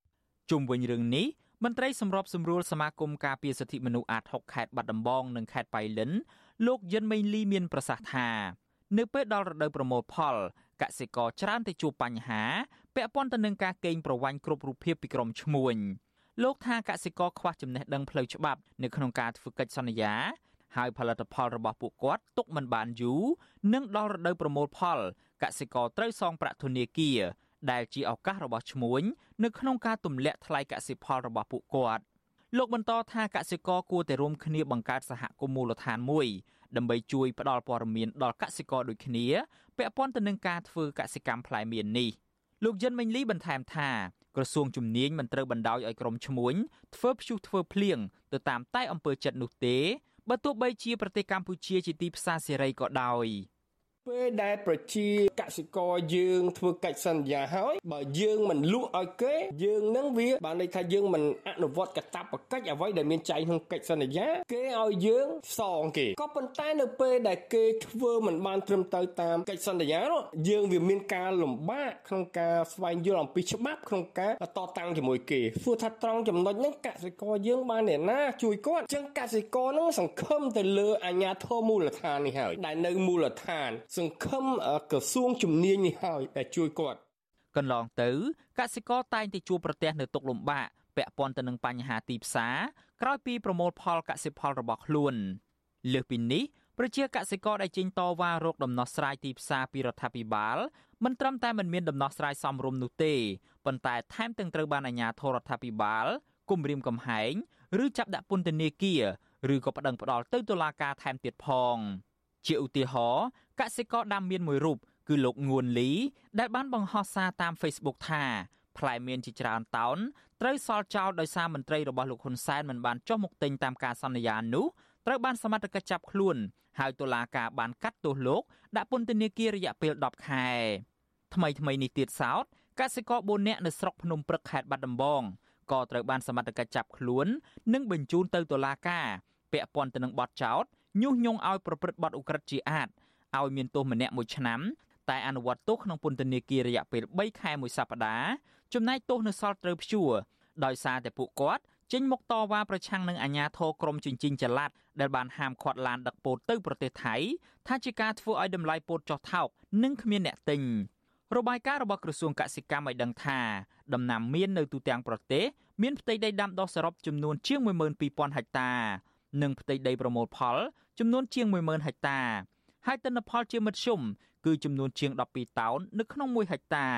ជុំវិញរឿងនេះមន្ត្រីសម្របសម្រួលសមាគមការពារសិទ្ធិមនុស្សអាត6ខេត្តបាត់ដំបងនិងខេត្តបៃលិនលោកយិនមេងលីមានប្រសាសន៍ថានៅពេលដល់រដូវប្រមូលផលកសិករច្រើនតែជួបបញ្ហាពាក់ព័ន្ធទៅនឹងការកេងប្រវ័ញ្ចគ្រប់រូបភាពពីក្រុមឈ្មួញលោកថាកសិករខ្វះចំណេះដឹងផ្លូវច្បាប់នៅក្នុងការធ្វើកិច្ចសន្យាហើយផលិតផលរបស់ពួកគាត់ទុកមិនបានយូរនិងដល់រដូវប្រមូលផលកសិករត្រូវសងប្រាក់ធនាគារ ដែលជាឱកាសរបស់ឈ្មួញនៅក្នុងការទម្លាក់ថ្លៃកសិផលរបស់ពួកគាត់លោកបន្តថាកសិករគួរតែរួមគ្នាបង្កើតសហគមន៍មូលដ្ឋានមួយដើម្បីជួយផ្ដល់ព័ត៌មានដល់កសិករដូចគ្នាពាក់ព័ន្ធទៅនឹងការធ្វើកសិកម្មផ្លែមៀននេះលោកយិនមេងលីបន្ថែមថាក្រសួងជំនាញមិនត្រូវបណ្ដោយឲ្យក្រុមឈ្មួញធ្វើព្យុះធ្វើភ្លៀងទៅតាមតែអំពើចិត្តនោះទេបើទោះបីជាប្រទេសកម្ពុជាជាទីផ្សារសេរីក៏ដោយ។ ពេលដែលប្រជាកសិករយើងធ្វើកិច្ចសន្យាហើយបើយើងមិនលក់ឲ្យគេយើងនឹងវាបានន័យថាយើងមិនអនុវត្តកាតព្វកិច្ចអ្វីដែលមានចែងក្នុងកិច្ចសន្យា គេឲ្យយើងសងគេក៏ប៉ុន្តែនៅពេលដែលគេធ្វើមិនបានត្រឹមត្រូវតាមកិច្ចសន្យានោះយើងវាមានការលំបាកក្នុងការស្វែងយល់អំពីច្បាប់ក្នុងការតតាំងជាមួយគេព្រោះថាត្រង់ចំណុចហ្នឹងកសិករយើងបានអ្នកណាជួយគាត់អញ្ចឹងកសិករហ្នឹងសង្ឃឹមទៅលើអាជ្ញាធរមូលដ្ឋាននេះហើយដែលនៅមូលដ្ឋានសង្ឃឹមក្រសួងជំនាញនេះហើយដែលជួយគាត់កន្លងទៅកសិករតែងតែជួបប្រទះនៅទុកលំបាកពាក់ព័ន្ធទៅនឹងបញ្ហាទីផ្សារក្រោយពីប្រមូលផលកសិផលរបស់ខ្លួនលើសពីនេះប្រជាកសិករដែលចេញតវ៉ារោគដំណោះស្រាយទីផ្សារពីរដ្ឋាភិបាលមិនត្រឹមតែមិនមានដំណោះស្រាយសមរម្យនោះទេប៉ុន្តែថែមទាំងត្រូវបានអាជ្ញាធររដ្ឋាភិបាលគំរាមកំហែង ឬចាប់ដាក់ពន្ធនាគារឬក៏ប្តឹងផ្តល់ទៅតុលាការថែមទៀតផង ជាឧទាហរណ៍កសិករដាំមៀនមួយរូបគឺលោកងួនលី ដែលបានបង្ហោះសារតាម Facebook ថាផ្លែមៀនជាច្រើនតោនត្រូវសល់ចោលដោយសារមន្ត្រីរបស់លោកហ៊ុនសែនមិនបានចុះមកទិញតាមការសន្យានោះត្រូវបានសមត្ថកិច្ចចាប់ខ្លួនហើយតុលាការបានកាត់ទោសលោកដាក់ពន្ធនាគាររយៈពេល10ខែថ្មីថ្មីនេះទៀតសោតកសិករ4នាក់នៅស្រុកភ្នំព្រឹកខេត្តបាត់ដំបងក៏ត្រូវបានសមត្ថកិច្ចចាប់ខ្លួន និងបញ្ជូនទៅតុលាការពាក់ព័ន្ធទៅនឹងបទចោទ ញុះញង់ឲ្យប្រព្រឹត្តបទឧក្រិដ្ឋជាអាតឲ្យមានទោសម្នាក់មួយឆ្នាំតែអនុវត្តទោសក្នុងពន្ធនាគាររយៈពេល3ខែមួយសប្តាហ៍ចំណែកទោសនៅសល់ត្រូវព្យួរដោយសារតែពួកគាត់ចេញមុខតវ៉ាប្រឆាំងនឹងអាញាធរក្រមជញ្ជីងចល័តដែលបានហាមឃាត់ឡានដឹកពោតទៅប្រទេសថៃថាជាការធ្វើឲ្យតម្លៃពោតចុះថោកនិងគ្មានអ្នកទិញរបាយការណ៍របស់ក្រសួងកសិកម្មឲ្យដឹងថាដំណាំមៀននៅទូទាំងប្រទេសមានផ្ទៃដីដាំដុះសរុបចំនួនជាង12000ហិកតា និងផ្ទៃដីប្រមូលផលចំនួនជាង10000ហិកតា ហើយទិន្នផលជាមធ្យមគឺចំនួនជាង12តោននៅក្នុង1ហិកតា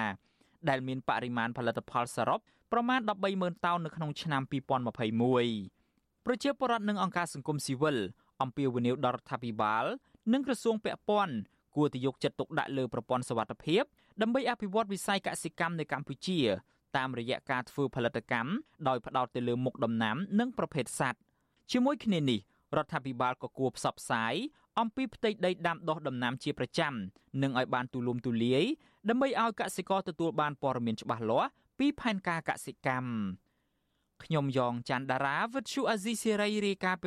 ដែលមានបរិមាណផលិតផលសរុបប្រមាណ130,000តោននៅក្នុងឆ្នាំ2021ប្រជាពលរដ្ឋនិងអង្គការសង្គមស៊ីវិលអំពាវនាវដល់រដ្ឋាភិបាលនិងក្រសួងពាក់ព័ន្ធគួរតែយកចិត្តទុកដាក់លើប្រព័ន្ធសវត្ថិភាពដើម្បីអភិវឌ្ឍវិស័យកសិកម្មនៅកម្ពុជាតាមរយៈការធ្វើផលិតកម្មដោយផ្ដោតទៅលើមុខដំណាំ និងប្រភេទសត្វ ជាមួយគ្នានេះរដ្ឋាភិបាលក៏គួរផ្សព្វផ្សាយអំពីផ្ទៃដីដាំដុះដំណាំជាប្រចាំនិងឲ្យបានទូលំទូលាយដើម្បីឲ្យកសិករទទួលបានព័ត៌មានច្បាស់លាស់ពីផែនការកសិកម្មខ្ញុំយ៉ងច័ន្ទដារាវិទ្យុអាស៊ីសេរីរាយការណ៍